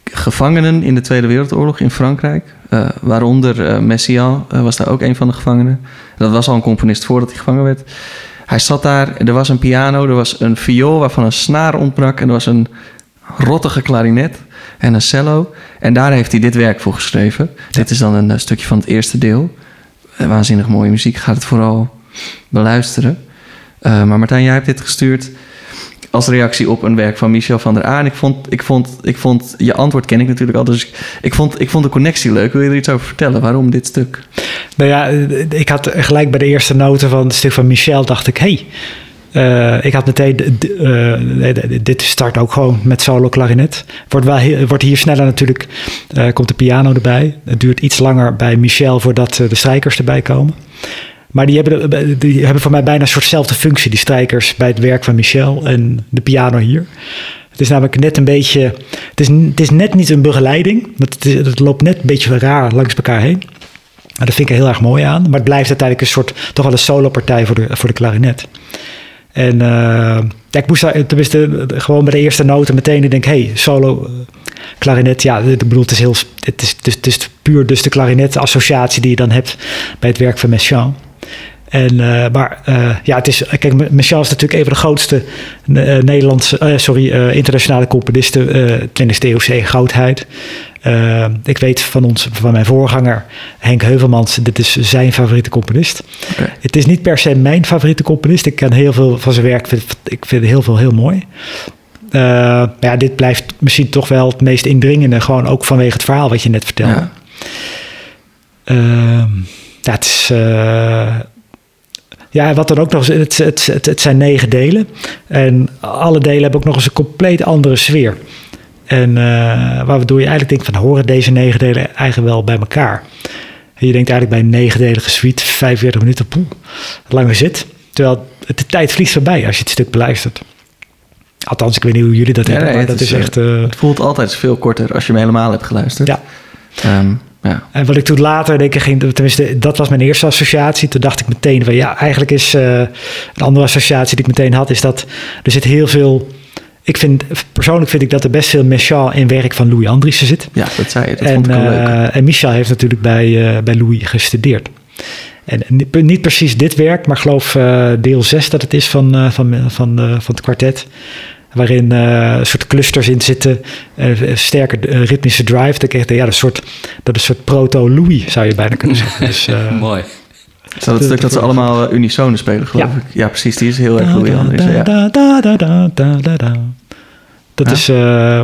gevangenen in de Tweede Wereldoorlog in Frankrijk. Eh, waaronder eh, Messiaen eh, was daar ook een van de gevangenen. Dat was al een componist voordat hij gevangen werd. Hij zat daar, er was een piano, er was een viool waarvan een snaar ontbrak... en er was een rottige klarinet en een cello. En daar heeft hij dit werk voor geschreven. Dit is dan een stukje van het eerste deel. Waanzinnig mooie muziek, gaat het vooral beluisteren. Eh, maar Martijn, jij hebt dit gestuurd als reactie op een werk van Michel van der A. En ik vond, ik vond, ik vond je antwoord ken ik natuurlijk al, dus ik, vond, ik vond de connectie leuk. Wil je er iets over vertellen? Waarom dit stuk? Nou ja, ik had gelijk bij de eerste noten van het stuk van Michel, dacht ik, hey, eh, ik had meteen, eh, dit start ook gewoon met solo klarinet. Wordt, wel wordt hier sneller natuurlijk, komt de piano erbij. Het duurt iets langer bij Michel voordat de strijkers erbij komen. Maar die hebben, die hebben voor mij bijna een soortzelfde functie, die strijkers bij het werk van Michel en de piano hier. Het is namelijk net een beetje, het is, het is net niet een begeleiding, want het, loopt net een beetje raar langs elkaar heen. En dat vind ik er heel erg mooi aan. Maar het blijft uiteindelijk een soort, toch wel een solo-partij voor de, voor de klarinet. En eh, ik moest daar, tenminste, gewoon bij de eerste noten meteen denk hey, solo eh, klarinet. Ja, ik bedoel, het is heel, het is, het puur dus de klarinet-associatie die je dan hebt bij het werk van Messiaen. En, eh, maar eh, ja, het is, kijk, Messiaen is natuurlijk een van de grootste eh, Nederlandse, sorry, internationale componisten, 20e eeuwse goudheid. Eh, ik weet van, ons, van mijn voorganger Henk Heuvelmans, dit is zijn favoriete componist. Het is niet per se mijn favoriete componist. Ik ken heel veel van zijn werk. Ik vind, ik vind heel veel heel mooi. Maar ja, dit blijft misschien toch wel het meest indringende. Gewoon ook vanwege het verhaal wat je net vertelde. Ja. Ehm, het is... ja, wat dan ook nog eens... Het, het, het, het zijn negen delen. En alle delen hebben ook nog eens een compleet andere sfeer. En eh, waardoor je eigenlijk denkt van... horen deze negen delen eigenlijk wel bij elkaar? En je denkt eigenlijk bij een negendelige suite... 45 minuten, poeh, lange zit. Terwijl het, de tijd vliegt voorbij als je het stuk beluistert. Althans, ik weet niet hoe jullie dat Ja, hebben, nee, maar het dat is, is, eh, echt... eh, Het voelt altijd veel korter als je hem helemaal hebt geluisterd. ja. Ehm, ja. En wat ik toen later denk ik ging, tenminste, dat was mijn eerste associatie. Toen dacht ik meteen van ja, eigenlijk is eh, een andere associatie die ik meteen had, is dat er zit heel veel ik vind, persoonlijk vind ik dat er best veel Michel in werk van Louis Andriessen zit. Ja, dat zei je. Dat en, vond ik wel leuk. eh, en Michel heeft natuurlijk bij, eh, bij Louis gestudeerd. En niet, niet precies dit werk, maar ik geloof eh, deel 6 dat het is van, eh, van, van, eh, van het kwartet. Waarin eh, een soort clusters in zitten, eh, een sterke eh, ritmische drive. Dan krijg je, ja, dat is een soort, dat is een soort proto-Louis, zou je bijna kunnen zeggen. Dus, eh, Mooi. Is dat het stuk dat ze allemaal uh, unisono spelen, geloof Ja. ik? Ja, precies. Die is heel erg Louis. Ja. da, da, da, da, da, da, da. Dat Ja. is, eh,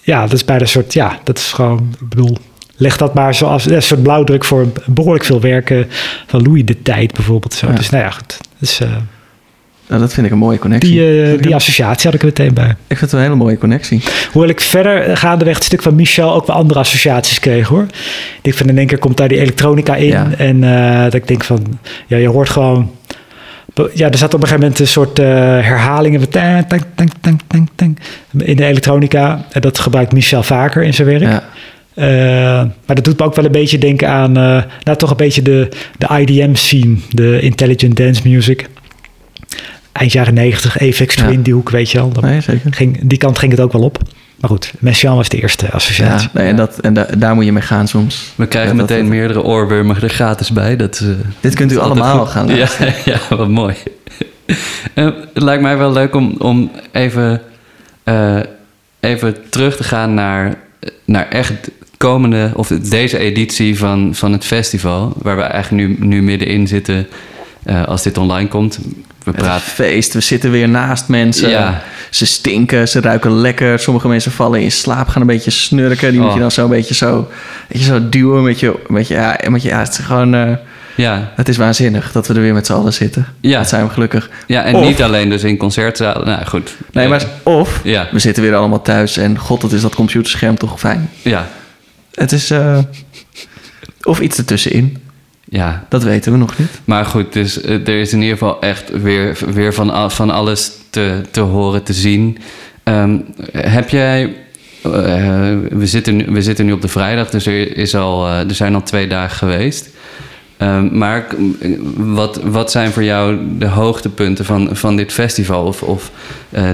ja, dat is bijna een soort, ja, dat is gewoon, ik bedoel, leg dat maar zoals een soort blauwdruk voor behoorlijk veel werken van Louis de tijd bijvoorbeeld. Zo. Ja. Dus nou ja, goed. Dus, eh, Nou, dat vind ik een mooie connectie. die, eh, die associatie had ik er meteen bij. ik vind het een hele mooie connectie. Hoewel ik verder eh, gaandeweg het stuk van Michel ook wel andere associaties kreeg hoor. Ik vind in één keer komt daar die elektronica in. Ja. En eh, dat ik denk van, ja, je hoort gewoon. Ja, er zat op een gegeven moment een soort eh, herhalingen tang, tang, tang, in de elektronica. En dat gebruikt Michel vaker in zijn werk. Ja. Maar dat doet me ook wel een beetje denken aan, nou toch een beetje de, de IDM scene, de Intelligent Dance Music. Eind jaren 90, Apex Ja. Twin, die hoek, weet je wel. Dat Nee, zeker. ging, die kant ging het ook wel op. Maar goed, Messiaen was de eerste associatie. Ja, nee, en, dat, en da- daar moet je mee gaan soms. We krijgen Ja, dat- meteen dat- meerdere oorwormen er gratis bij. Dat, eh, Dit kunt u allemaal goed. gaan Ja, ja, wat mooi. Eh, het lijkt mij wel leuk om, om even, eh, even terug te gaan naar, naar echt komende, of deze editie van, van het festival. Waar we eigenlijk nu, nu middenin zitten eh, als dit online komt. We Het is praten. feest, we zitten weer naast mensen. Ja. Ze stinken, ze ruiken lekker. Sommige mensen vallen in slaap, gaan een beetje snurken. Die moet Oh. je dan zo een beetje zo, je, zo duwen met je... Met je ja, met je ja, het is gewoon... eh, Ja, het is waanzinnig dat we er weer met z'n allen zitten. Ja. Dat zijn we gelukkig. ja, en Of- niet alleen dus in concertzalen. Nou goed. Nee, maar of Ja. we zitten weer allemaal thuis en god, wat is dat computerscherm toch fijn. Ja, Het is... eh, of iets ertussenin. Ja, Dat weten we nog niet. Maar goed, dus eh, er is in ieder geval echt weer, weer van, van alles te, te horen, te zien. Ehm, heb jij. eh, we, zitten nu, we zitten nu op de vrijdag, dus er, is al, eh, er zijn al twee dagen geweest. Ehm, maar wat, wat zijn voor jou de hoogtepunten van, van dit festival? Of, of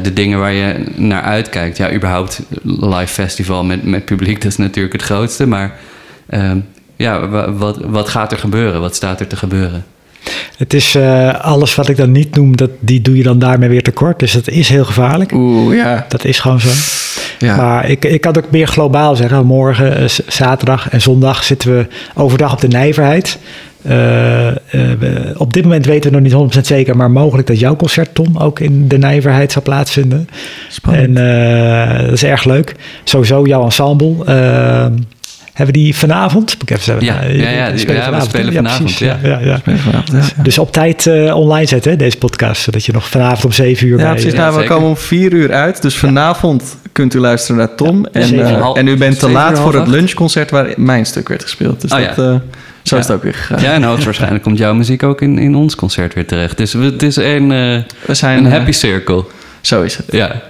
de dingen waar je naar uitkijkt? Ja, überhaupt live festival met, met publiek, dat is natuurlijk het grootste. Maar ehm, ja, wa- wat, wat gaat er gebeuren? Wat staat er te gebeuren? Het is eh, alles wat ik dan niet noem, dat, die doe je dan daarmee weer tekort. Dus dat is heel gevaarlijk. Oeh, ja. Dat is gewoon zo. ja. Maar ik, ik kan het ook meer globaal zeggen. Morgen, eh, zaterdag en zondag zitten we overdag op de nijverheid. We- op dit moment weten we nog niet 100% zeker, maar mogelijk dat jouw concert, Tom, ook in de nijverheid zal plaatsvinden. Spannend. En dat is erg leuk. Sowieso jouw ensemble. Hebben we die vanavond? Ik even zeggen. Ja, Eh, ja, ja, die- ja, we spelen vanavond, precies. ja. ja, ja. Ja, ja. Dus op tijd eh, online zetten, hè, deze podcast. Zodat je nog vanavond om 7 uur Ja, bij... precies. eh, Nou, we komen om vier uur uit. Dus vanavond kunt u luisteren naar Tom. en, eh, en u bent te laat voor het lunchconcert waar mijn stuk werd gespeeld. Dus Oh, dat, ja. eh, zo is het ook weer gegaan. Ja, en hoogstwaarschijnlijk komt jouw muziek ook in, in ons concert weer terecht. Dus we- het is een, eh, We zijn, een happy circle. Zo is het. Ja.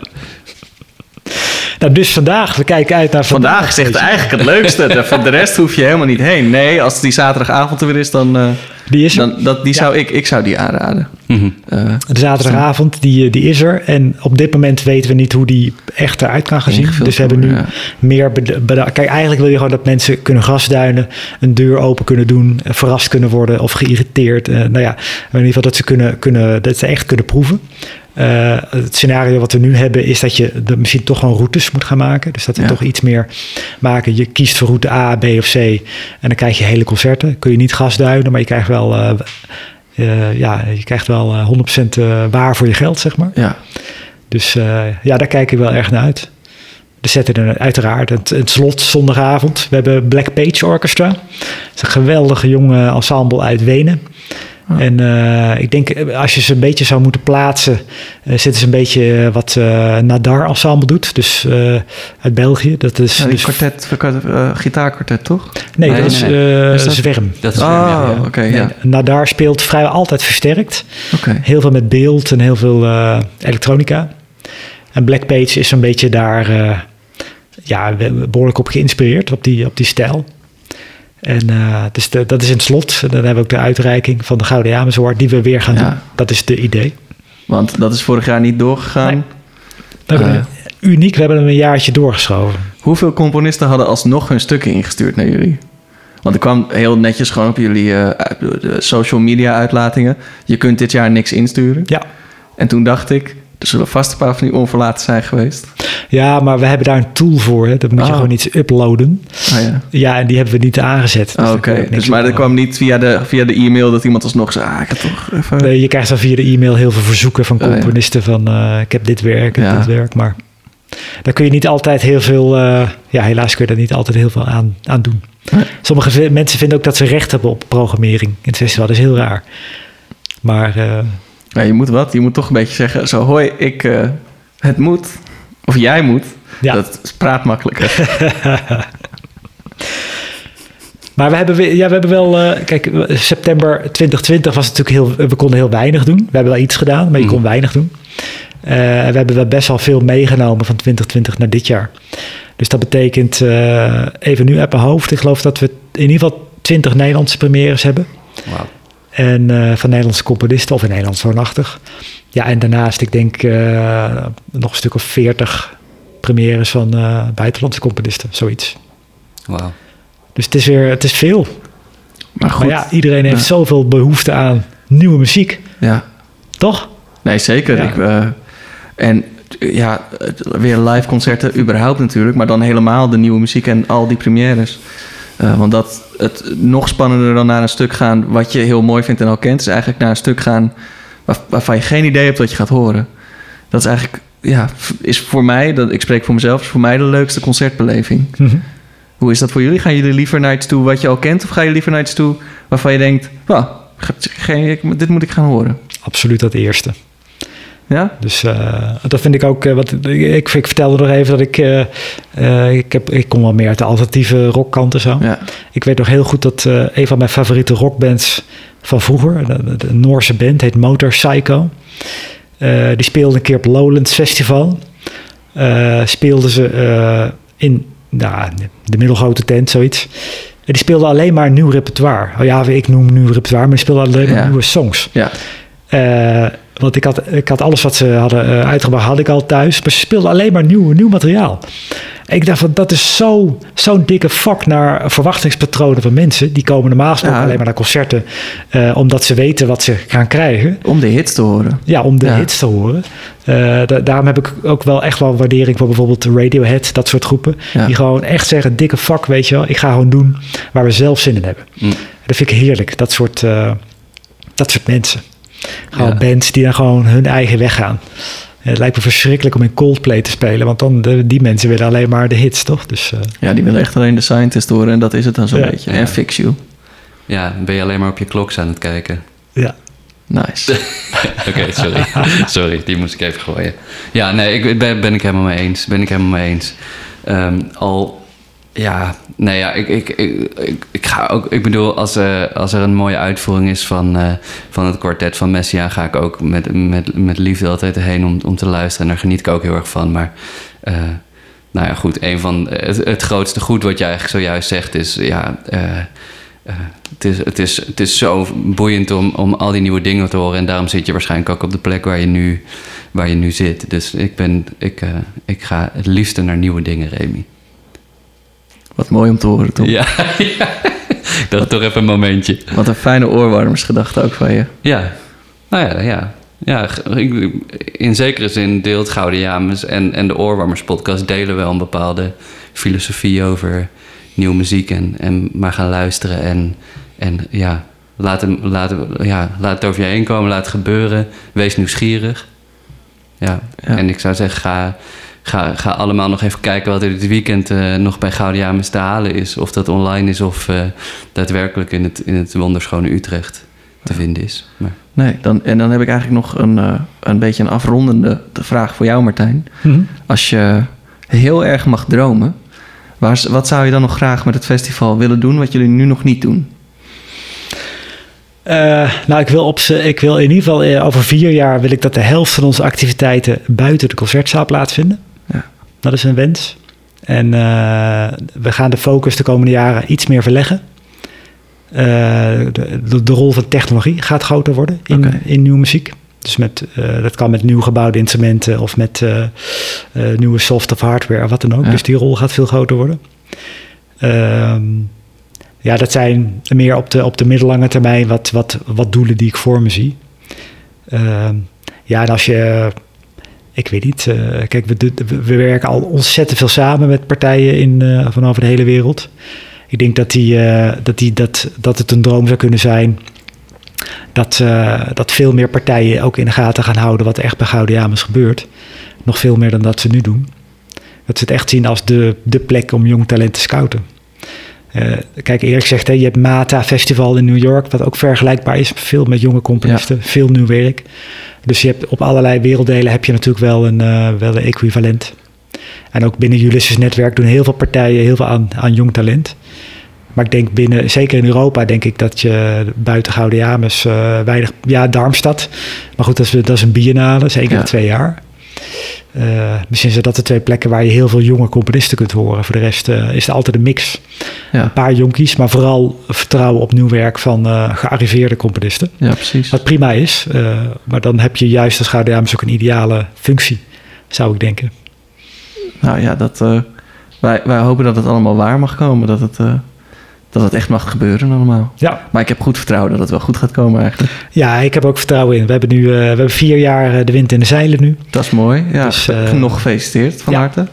Nou, dus vandaag, we kijken uit naar vandaag. Vandaag is echt je. eigenlijk het leukste. De- Voor de rest hoef je helemaal niet heen. Nee, als die zaterdagavond er weer is, dan, eh, Die is er. dan dat, die zou ik, ik zou die aanraden. Mhm. Eh, De zaterdagavond, die, eh, die is er. En op dit moment weten we niet hoe die echt eruit kan gaan zien. Dus we hebben nu meer... Kijk, eigenlijk wil je gewoon dat mensen kunnen gasduinen, een deur open kunnen doen, verrast kunnen worden of geïrriteerd. Nou ja, in ieder geval dat ze, kunnen, kunnen, dat ze echt kunnen proeven. Eh, het scenario wat we nu hebben is dat je misschien toch gewoon routes moet gaan maken. Dus dat we Ja. toch iets meer maken. Je kiest voor route A, B of C en dan krijg je hele concerten. Kun je niet gasduinen, maar je krijgt wel... eh, eh, ja, je krijgt wel eh, 100% eh, waar voor je geld, zeg maar. ja. Dus ja, daar kijk ik wel erg naar uit. Er zetten er uiteraard het, het slot zondagavond. We hebben Black Page Orchestra. Dat is een geweldige jonge ensemble uit Wenen. Ah. En eh, ik denk, eh, als je ze een beetje zou moeten plaatsen, eh, zitten ze een beetje wat eh, Nadar ensemble doet. Dus eh, uit België. Dat is Ja, die dus, kwartet, kwartet, gitaarkwartet, toch? nee, Nee, dat nee, is nee. Is dat- Zwerm. Dat is Oh, ja, ja. ja. Nadar speelt vrijwel altijd versterkt. Oké. Heel veel met beeld en heel veel eh, elektronica. En Black Page is een beetje daar eh, ja, behoorlijk op geïnspireerd, op die, op die stijl. En eh, dus de, dat is in het slot. En dan hebben we ook de uitreiking van de Gouden Amersfoort die we weer gaan Ja. doen. Dat is de idee. Want dat is vorig jaar niet doorgegaan. Nee. We hebben Eh. hem uniek, we hebben hem een jaartje doorgeschoven. Hoeveel componisten hadden alsnog hun stukken ingestuurd naar jullie? Want ik kwam heel netjes gewoon op jullie eh, social media uitlatingen. Je kunt dit jaar niks insturen. Ja. En toen dacht ik, er zullen vast een paar van die onverlaten zijn geweest. Ja, maar we hebben daar een tool voor. Hè. Dat moet je Oh. gewoon iets uploaden. Oh ja. Ja, en die hebben we niet aangezet. Dus Oh, daar Oké, dus maar dat kwam niet via de, via de e-mail dat iemand alsnog zei... Ah, ik had toch even... Nee, je krijgt dan via de e-mail heel veel verzoeken van ja. componisten van eh, ik heb dit werk, ik heb dit werk. Maar daar kun je niet altijd heel veel, eh, ja helaas kun je daar niet altijd heel veel aan, aan doen. Nee. Sommige mensen vinden ook dat ze recht hebben op programmering in het festival. Dat is heel raar. Maar eh, Ja, je moet wat, je moet toch een beetje zeggen... Zo, hoi, ik... eh, het moet. Of jij moet. ja. Dat praat makkelijker. Maar we hebben, we- ja, we hebben wel, eh, kijk, september 2020 was natuurlijk heel, we konden heel weinig doen. We hebben wel iets gedaan, maar je Mhm. kon weinig doen. Eh, we hebben wel best wel veel meegenomen van 2020 naar dit jaar. Dus dat betekent, even nu uit mijn hoofd, ik geloof dat we in ieder geval 20 Nederlandse premières hebben. Wauw. En eh, van Nederlandse componisten of in Nederlands woonachtig. Ja, en daarnaast, ik denk eh, nog een stuk of 40 premières van eh, buitenlandse componisten, zoiets. Wauw. Dus het is weer, het is veel. Maar goed, Maar ja, iedereen heeft Ja. zoveel behoefte aan nieuwe muziek, ja. toch? Nee, zeker. Ja. Ik, eh, en ja, weer live concerten überhaupt natuurlijk, maar dan helemaal de nieuwe muziek en al die premières. Eh, want dat het nog spannender dan naar een stuk gaan wat je heel mooi vindt en al kent, is eigenlijk naar een stuk gaan waar- waarvan je geen idee hebt wat je gaat horen. Dat is eigenlijk, ja, is voor mij, dat, ik spreek voor mezelf, is voor mij de leukste concertbeleving. Hoe is dat voor jullie? Gaan jullie liever naar iets toe wat je al kent, of ga je liever naar iets toe waarvan je denkt, "Wauw, ga- geen, ik- dit moet ik gaan horen? Absoluut dat eerste. Ja? Dus eh, dat vind ik ook. eh, wat, ik, ik vertelde nog even dat ik. eh, ik, heb, ik kom wel meer uit de alternatieve rockkant en zo. Ja. Ik weet nog heel goed dat een van mijn favoriete rockbands van vroeger, de, Noorse band, heet Motor Psycho. Die speelde een keer op Lowlands Festival. Speelden ze eh, in nou, de middelgrote tent, zoiets. En die speelden alleen maar nieuw repertoire. Oh ja, ik noem nieuw repertoire, maar die speelden alleen maar Ja. nieuwe songs. Ja. Want ik had, ik had alles wat ze hadden eh, uitgebracht, had ik al thuis. Maar ze speelden alleen maar nieuw, nieuw materiaal. Ik dacht van, dat is zo- zo'n dikke fuck naar verwachtingspatronen van mensen. Die komen normaal gesproken Ja. alleen maar naar concerten. eh, omdat ze weten wat ze gaan krijgen. Om de hits te horen. Ja, om de Ja. hits te horen. Eh, da- daarom heb ik ook wel echt wel waardering voor bijvoorbeeld Radiohead, dat soort groepen. Ja. Die gewoon echt zeggen, dikke fuck, weet je wel. Ik ga gewoon doen waar we zelf zin in hebben. Mm. Dat vind ik heerlijk, dat soort, dat soort mensen. Gewoon Ja. bands die dan gewoon hun eigen weg gaan. Het lijkt me verschrikkelijk om in Coldplay te spelen, want dan de, die mensen willen alleen maar de hits, toch? Dus eh, Ja, die willen echt alleen de Scientist horen en dat is het dan zo'n Ja. beetje. Ja. En Fix You. Ja, ben je alleen maar op je klok aan het kijken. ja. Nice. Oké, sorry. sorry, die moest ik even gooien. Ja, nee, ik ben, ben ik helemaal mee eens. Ben ik helemaal mee eens. Ehm, al, ja, nee, ja, ik, ik, ik, ik, ga ook, ik bedoel, als, eh, als er een mooie uitvoering is van, eh, van het kwartet van Messia, ga ik ook met, met, met liefde altijd heen om, om te luisteren. En daar geniet ik ook heel erg van. Maar, eh, nou ja, goed, een van het, het grootste goed wat jij eigenlijk zojuist zegt is, ja. het, is, het, is, het is zo boeiend om, om al die nieuwe dingen te horen. En daarom zit je waarschijnlijk ook op de plek waar je nu, waar je nu zit. Dus ik, ben, ik, ik ga het liefste naar nieuwe dingen, Remy. Wat mooi om te horen, Tom. Ja, dacht toch even een momentje. Wat een fijne oorwarmersgedachte ook van je. Ja, nou ja, ja. ja in zekere zin deelt Gouden James en, en de Oorwarmers podcast delen wel een bepaalde filosofie over nieuwe muziek en, en maar gaan luisteren en, en ja, laat, hem, laat, ja, laat het over je heen komen, laat het gebeuren, wees nieuwsgierig. Ja, Ja. en ik zou zeggen, ga, ga, ga allemaal nog even kijken wat er dit weekend eh, nog bij Gouden James te halen is. Of dat online is of eh, daadwerkelijk in het, in het wonderschone Utrecht te vinden is. Maar, Nee, dan, en dan heb ik eigenlijk nog een, eh, een beetje een afrondende vraag voor jou, Martijn. Mhm. Als je heel erg mag dromen, waar, wat zou je dan nog graag met het festival willen doen wat jullie nu nog niet doen? Eh, nou, ik wil, op ze, ik wil in ieder geval over vier jaar wil ik dat de helft van onze activiteiten buiten de concertzaal plaatsvinden. Dat is een wens. En eh, we gaan de focus de komende jaren iets meer verleggen. Eh, de, rol van technologie gaat groter worden in, in nieuwe muziek. Dus met, eh, dat kan met nieuw gebouwde instrumenten of met nieuwe soft of hardware of wat dan ook. Ja. Dus die rol gaat veel groter worden. Ehm, ja, dat zijn meer op de, op de middellange termijn wat, wat, wat doelen die ik voor me zie. Ehm, ja, en als je, ik weet niet, eh, kijk, we, we, we werken al ontzettend veel samen met partijen in, eh, van over de hele wereld. Ik denk dat, die, eh, dat, die, dat, dat het een droom zou kunnen zijn dat, dat veel meer partijen ook in de gaten gaan houden wat er echt bij Gouden gebeurt. Nog veel meer dan dat ze nu doen. Dat ze het echt zien als de, de plek om jong talent te scouten. Eh, kijk, Erik zegt, hè, je hebt Mata Festival in New York, wat ook vergelijkbaar is, veel met jonge componisten, veel nieuw werk. Dus je hebt op allerlei werelddelen heb je natuurlijk wel een, eh, wel een equivalent. En ook binnen Ulysses Netwerk doen heel veel partijen heel veel aan, aan jong talent. Maar ik denk binnen, zeker in Europa, denk ik dat je buiten Gouden James eh, weinig, ja, Darmstad. Maar goed, dat is, dat is een biennale, zeker Ja. in twee jaar. Eh, misschien zijn dat de twee plekken waar je heel veel jonge componisten kunt horen. Voor de rest eh, is er altijd een mix. Ja, Een paar jonkies, maar vooral vertrouwen op nieuw werk van eh, gearriveerde componisten. ja precies. Wat prima is, maar dan heb je juist als Gouden ook een ideale functie, zou ik denken. Nou ja, dat, wij, wij hopen dat het allemaal waar mag komen. Dat het, dat het echt mag gebeuren allemaal. Ja. Maar ik heb goed vertrouwen dat het wel goed gaat komen eigenlijk. ja, ik heb ook vertrouwen in. We hebben nu eh, we hebben vier jaar eh, de wind in de zeilen nu. Dat is mooi. Ja, Dus, eh, nog gefeliciteerd van ja. harte.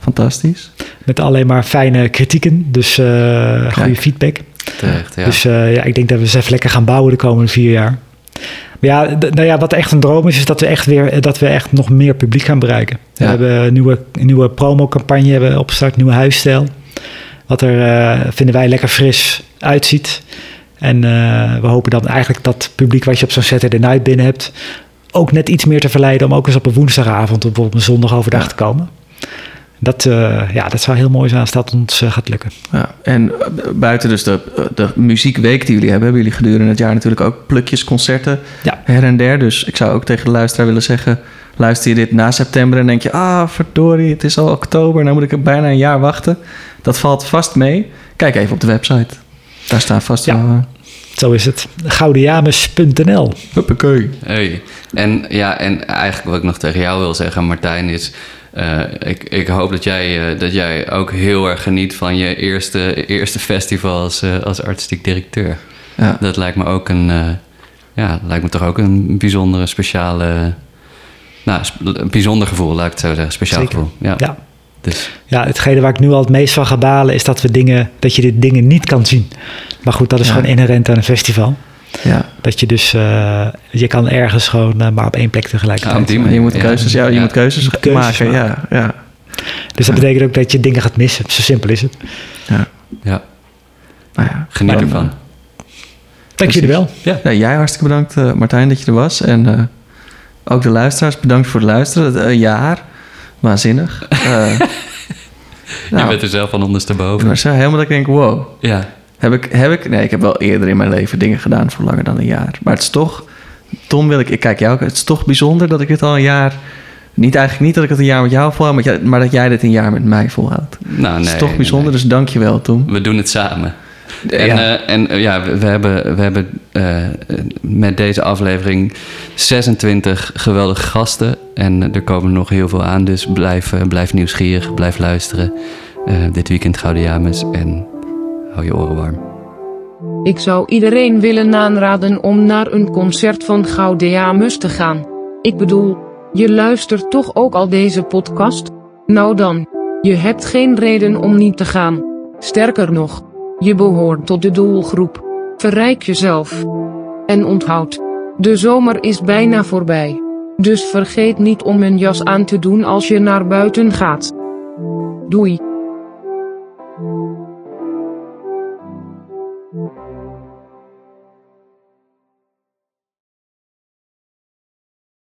Fantastisch. Met alleen maar fijne kritieken, dus eh goede feedback. Terecht, ja. Dus eh, ja, ik denk dat we eens even lekker gaan bouwen de komende vier jaar. Maar ja, nou ja, wat echt een droom is, is dat we echt weer dat we echt nog meer publiek gaan bereiken. We hebben een nieuwe, een nieuwe promocampagne hebben we opgestart, nieuwe huisstijl. Wat er, eh, vinden wij, lekker fris uitziet. En eh, we hopen dan eigenlijk dat publiek wat je op zo'n Saturday Night binnen hebt... ook net iets meer te verleiden om ook eens op een woensdagavond... of bijvoorbeeld een zondag overdag Ja. te komen. Dat, eh, ja, dat zou heel mooi zijn als dat ons gaat lukken. Ja, en buiten dus de, de muziekweek die jullie hebben, hebben jullie gedurende het jaar natuurlijk ook plukjes, concerten Ja. her en der. Dus ik zou ook tegen de luisteraar willen zeggen, luister je dit na september en denk je, ah verdorie, het is al oktober, nou moet ik bijna een jaar wachten. Dat valt vast mee. Kijk even op de website. Daar staan vast Ja. wel... eh, Zo is het. Goudenjames.nl Huppakee. Hey. En, ja, en eigenlijk wat ik nog tegen jou wil zeggen, Martijn, is... eh, ik, ik hoop dat jij, eh, dat jij ook heel erg geniet van je eerste, eerste festival als, eh, als artistiek directeur. Ja. Dat lijkt me ook een... eh, ja, lijkt me toch ook een bijzondere, speciale... Nou, sp- een bijzonder gevoel, laat ik het zo zeggen. Speciaal Zeker. gevoel. Ja. Ja. Dus, Ja, hetgene waar ik nu al het meest van ga balen is dat we dingen, dat je dit dingen niet kan zien. Maar goed, dat is Ja. gewoon inherent aan een festival. Ja. Dat je dus, eh, je kan ergens gewoon eh, maar op één plek Ja, tegelijkertijd. die Je moet Ja. keuzes, ja, je Ja. moet keuzes, Keuzes maken. Ja, ja, dus dat betekent ook dat je dingen gaat missen. Zo simpel is het. ja. ja, Nou ja. geniet ervan. Dank jullie wel. Ja. Ja, jij hartstikke bedankt, eh, Martijn, dat je er was. En eh, ook de luisteraars, bedankt voor het luisteren. Het, Een jaar. Waanzinnig. Eh, Je nou, bent er zelf van ondersteboven. maar zo helemaal dat ik denk, wow. Ja, Heb ik, heb ik... Nee, ik heb wel eerder in mijn leven dingen gedaan voor langer dan een jaar. Maar het is toch... Tom wil ik... Ik kijk jou ook... Het is toch bijzonder dat ik dit al een jaar... Niet eigenlijk niet dat ik het een jaar met jou volhoud... Maar, dat jij dit een jaar met mij volhoudt. nou Het nee. is toch bijzonder, nee. dus dank je wel, Tom. We doen het samen. En, ja. eh, en eh, ja, we, we hebben, we hebben eh, met deze aflevering 26 geweldige gasten. En er komen nog heel veel aan. Dus blijf, blijf nieuwsgierig, blijf luisteren. Eh, dit weekend Gouden James. En hou je oren warm. Ik zou iedereen willen aanraden om naar een concert van Gaudeamus te gaan. Ik bedoel, je luistert toch ook al deze podcast? Nou dan, je hebt geen reden om niet te gaan. Sterker nog, je behoort tot de doelgroep. Verrijk jezelf. En onthoud, de zomer is bijna voorbij. Dus vergeet niet om een jas aan te doen als je naar buiten gaat. Doei.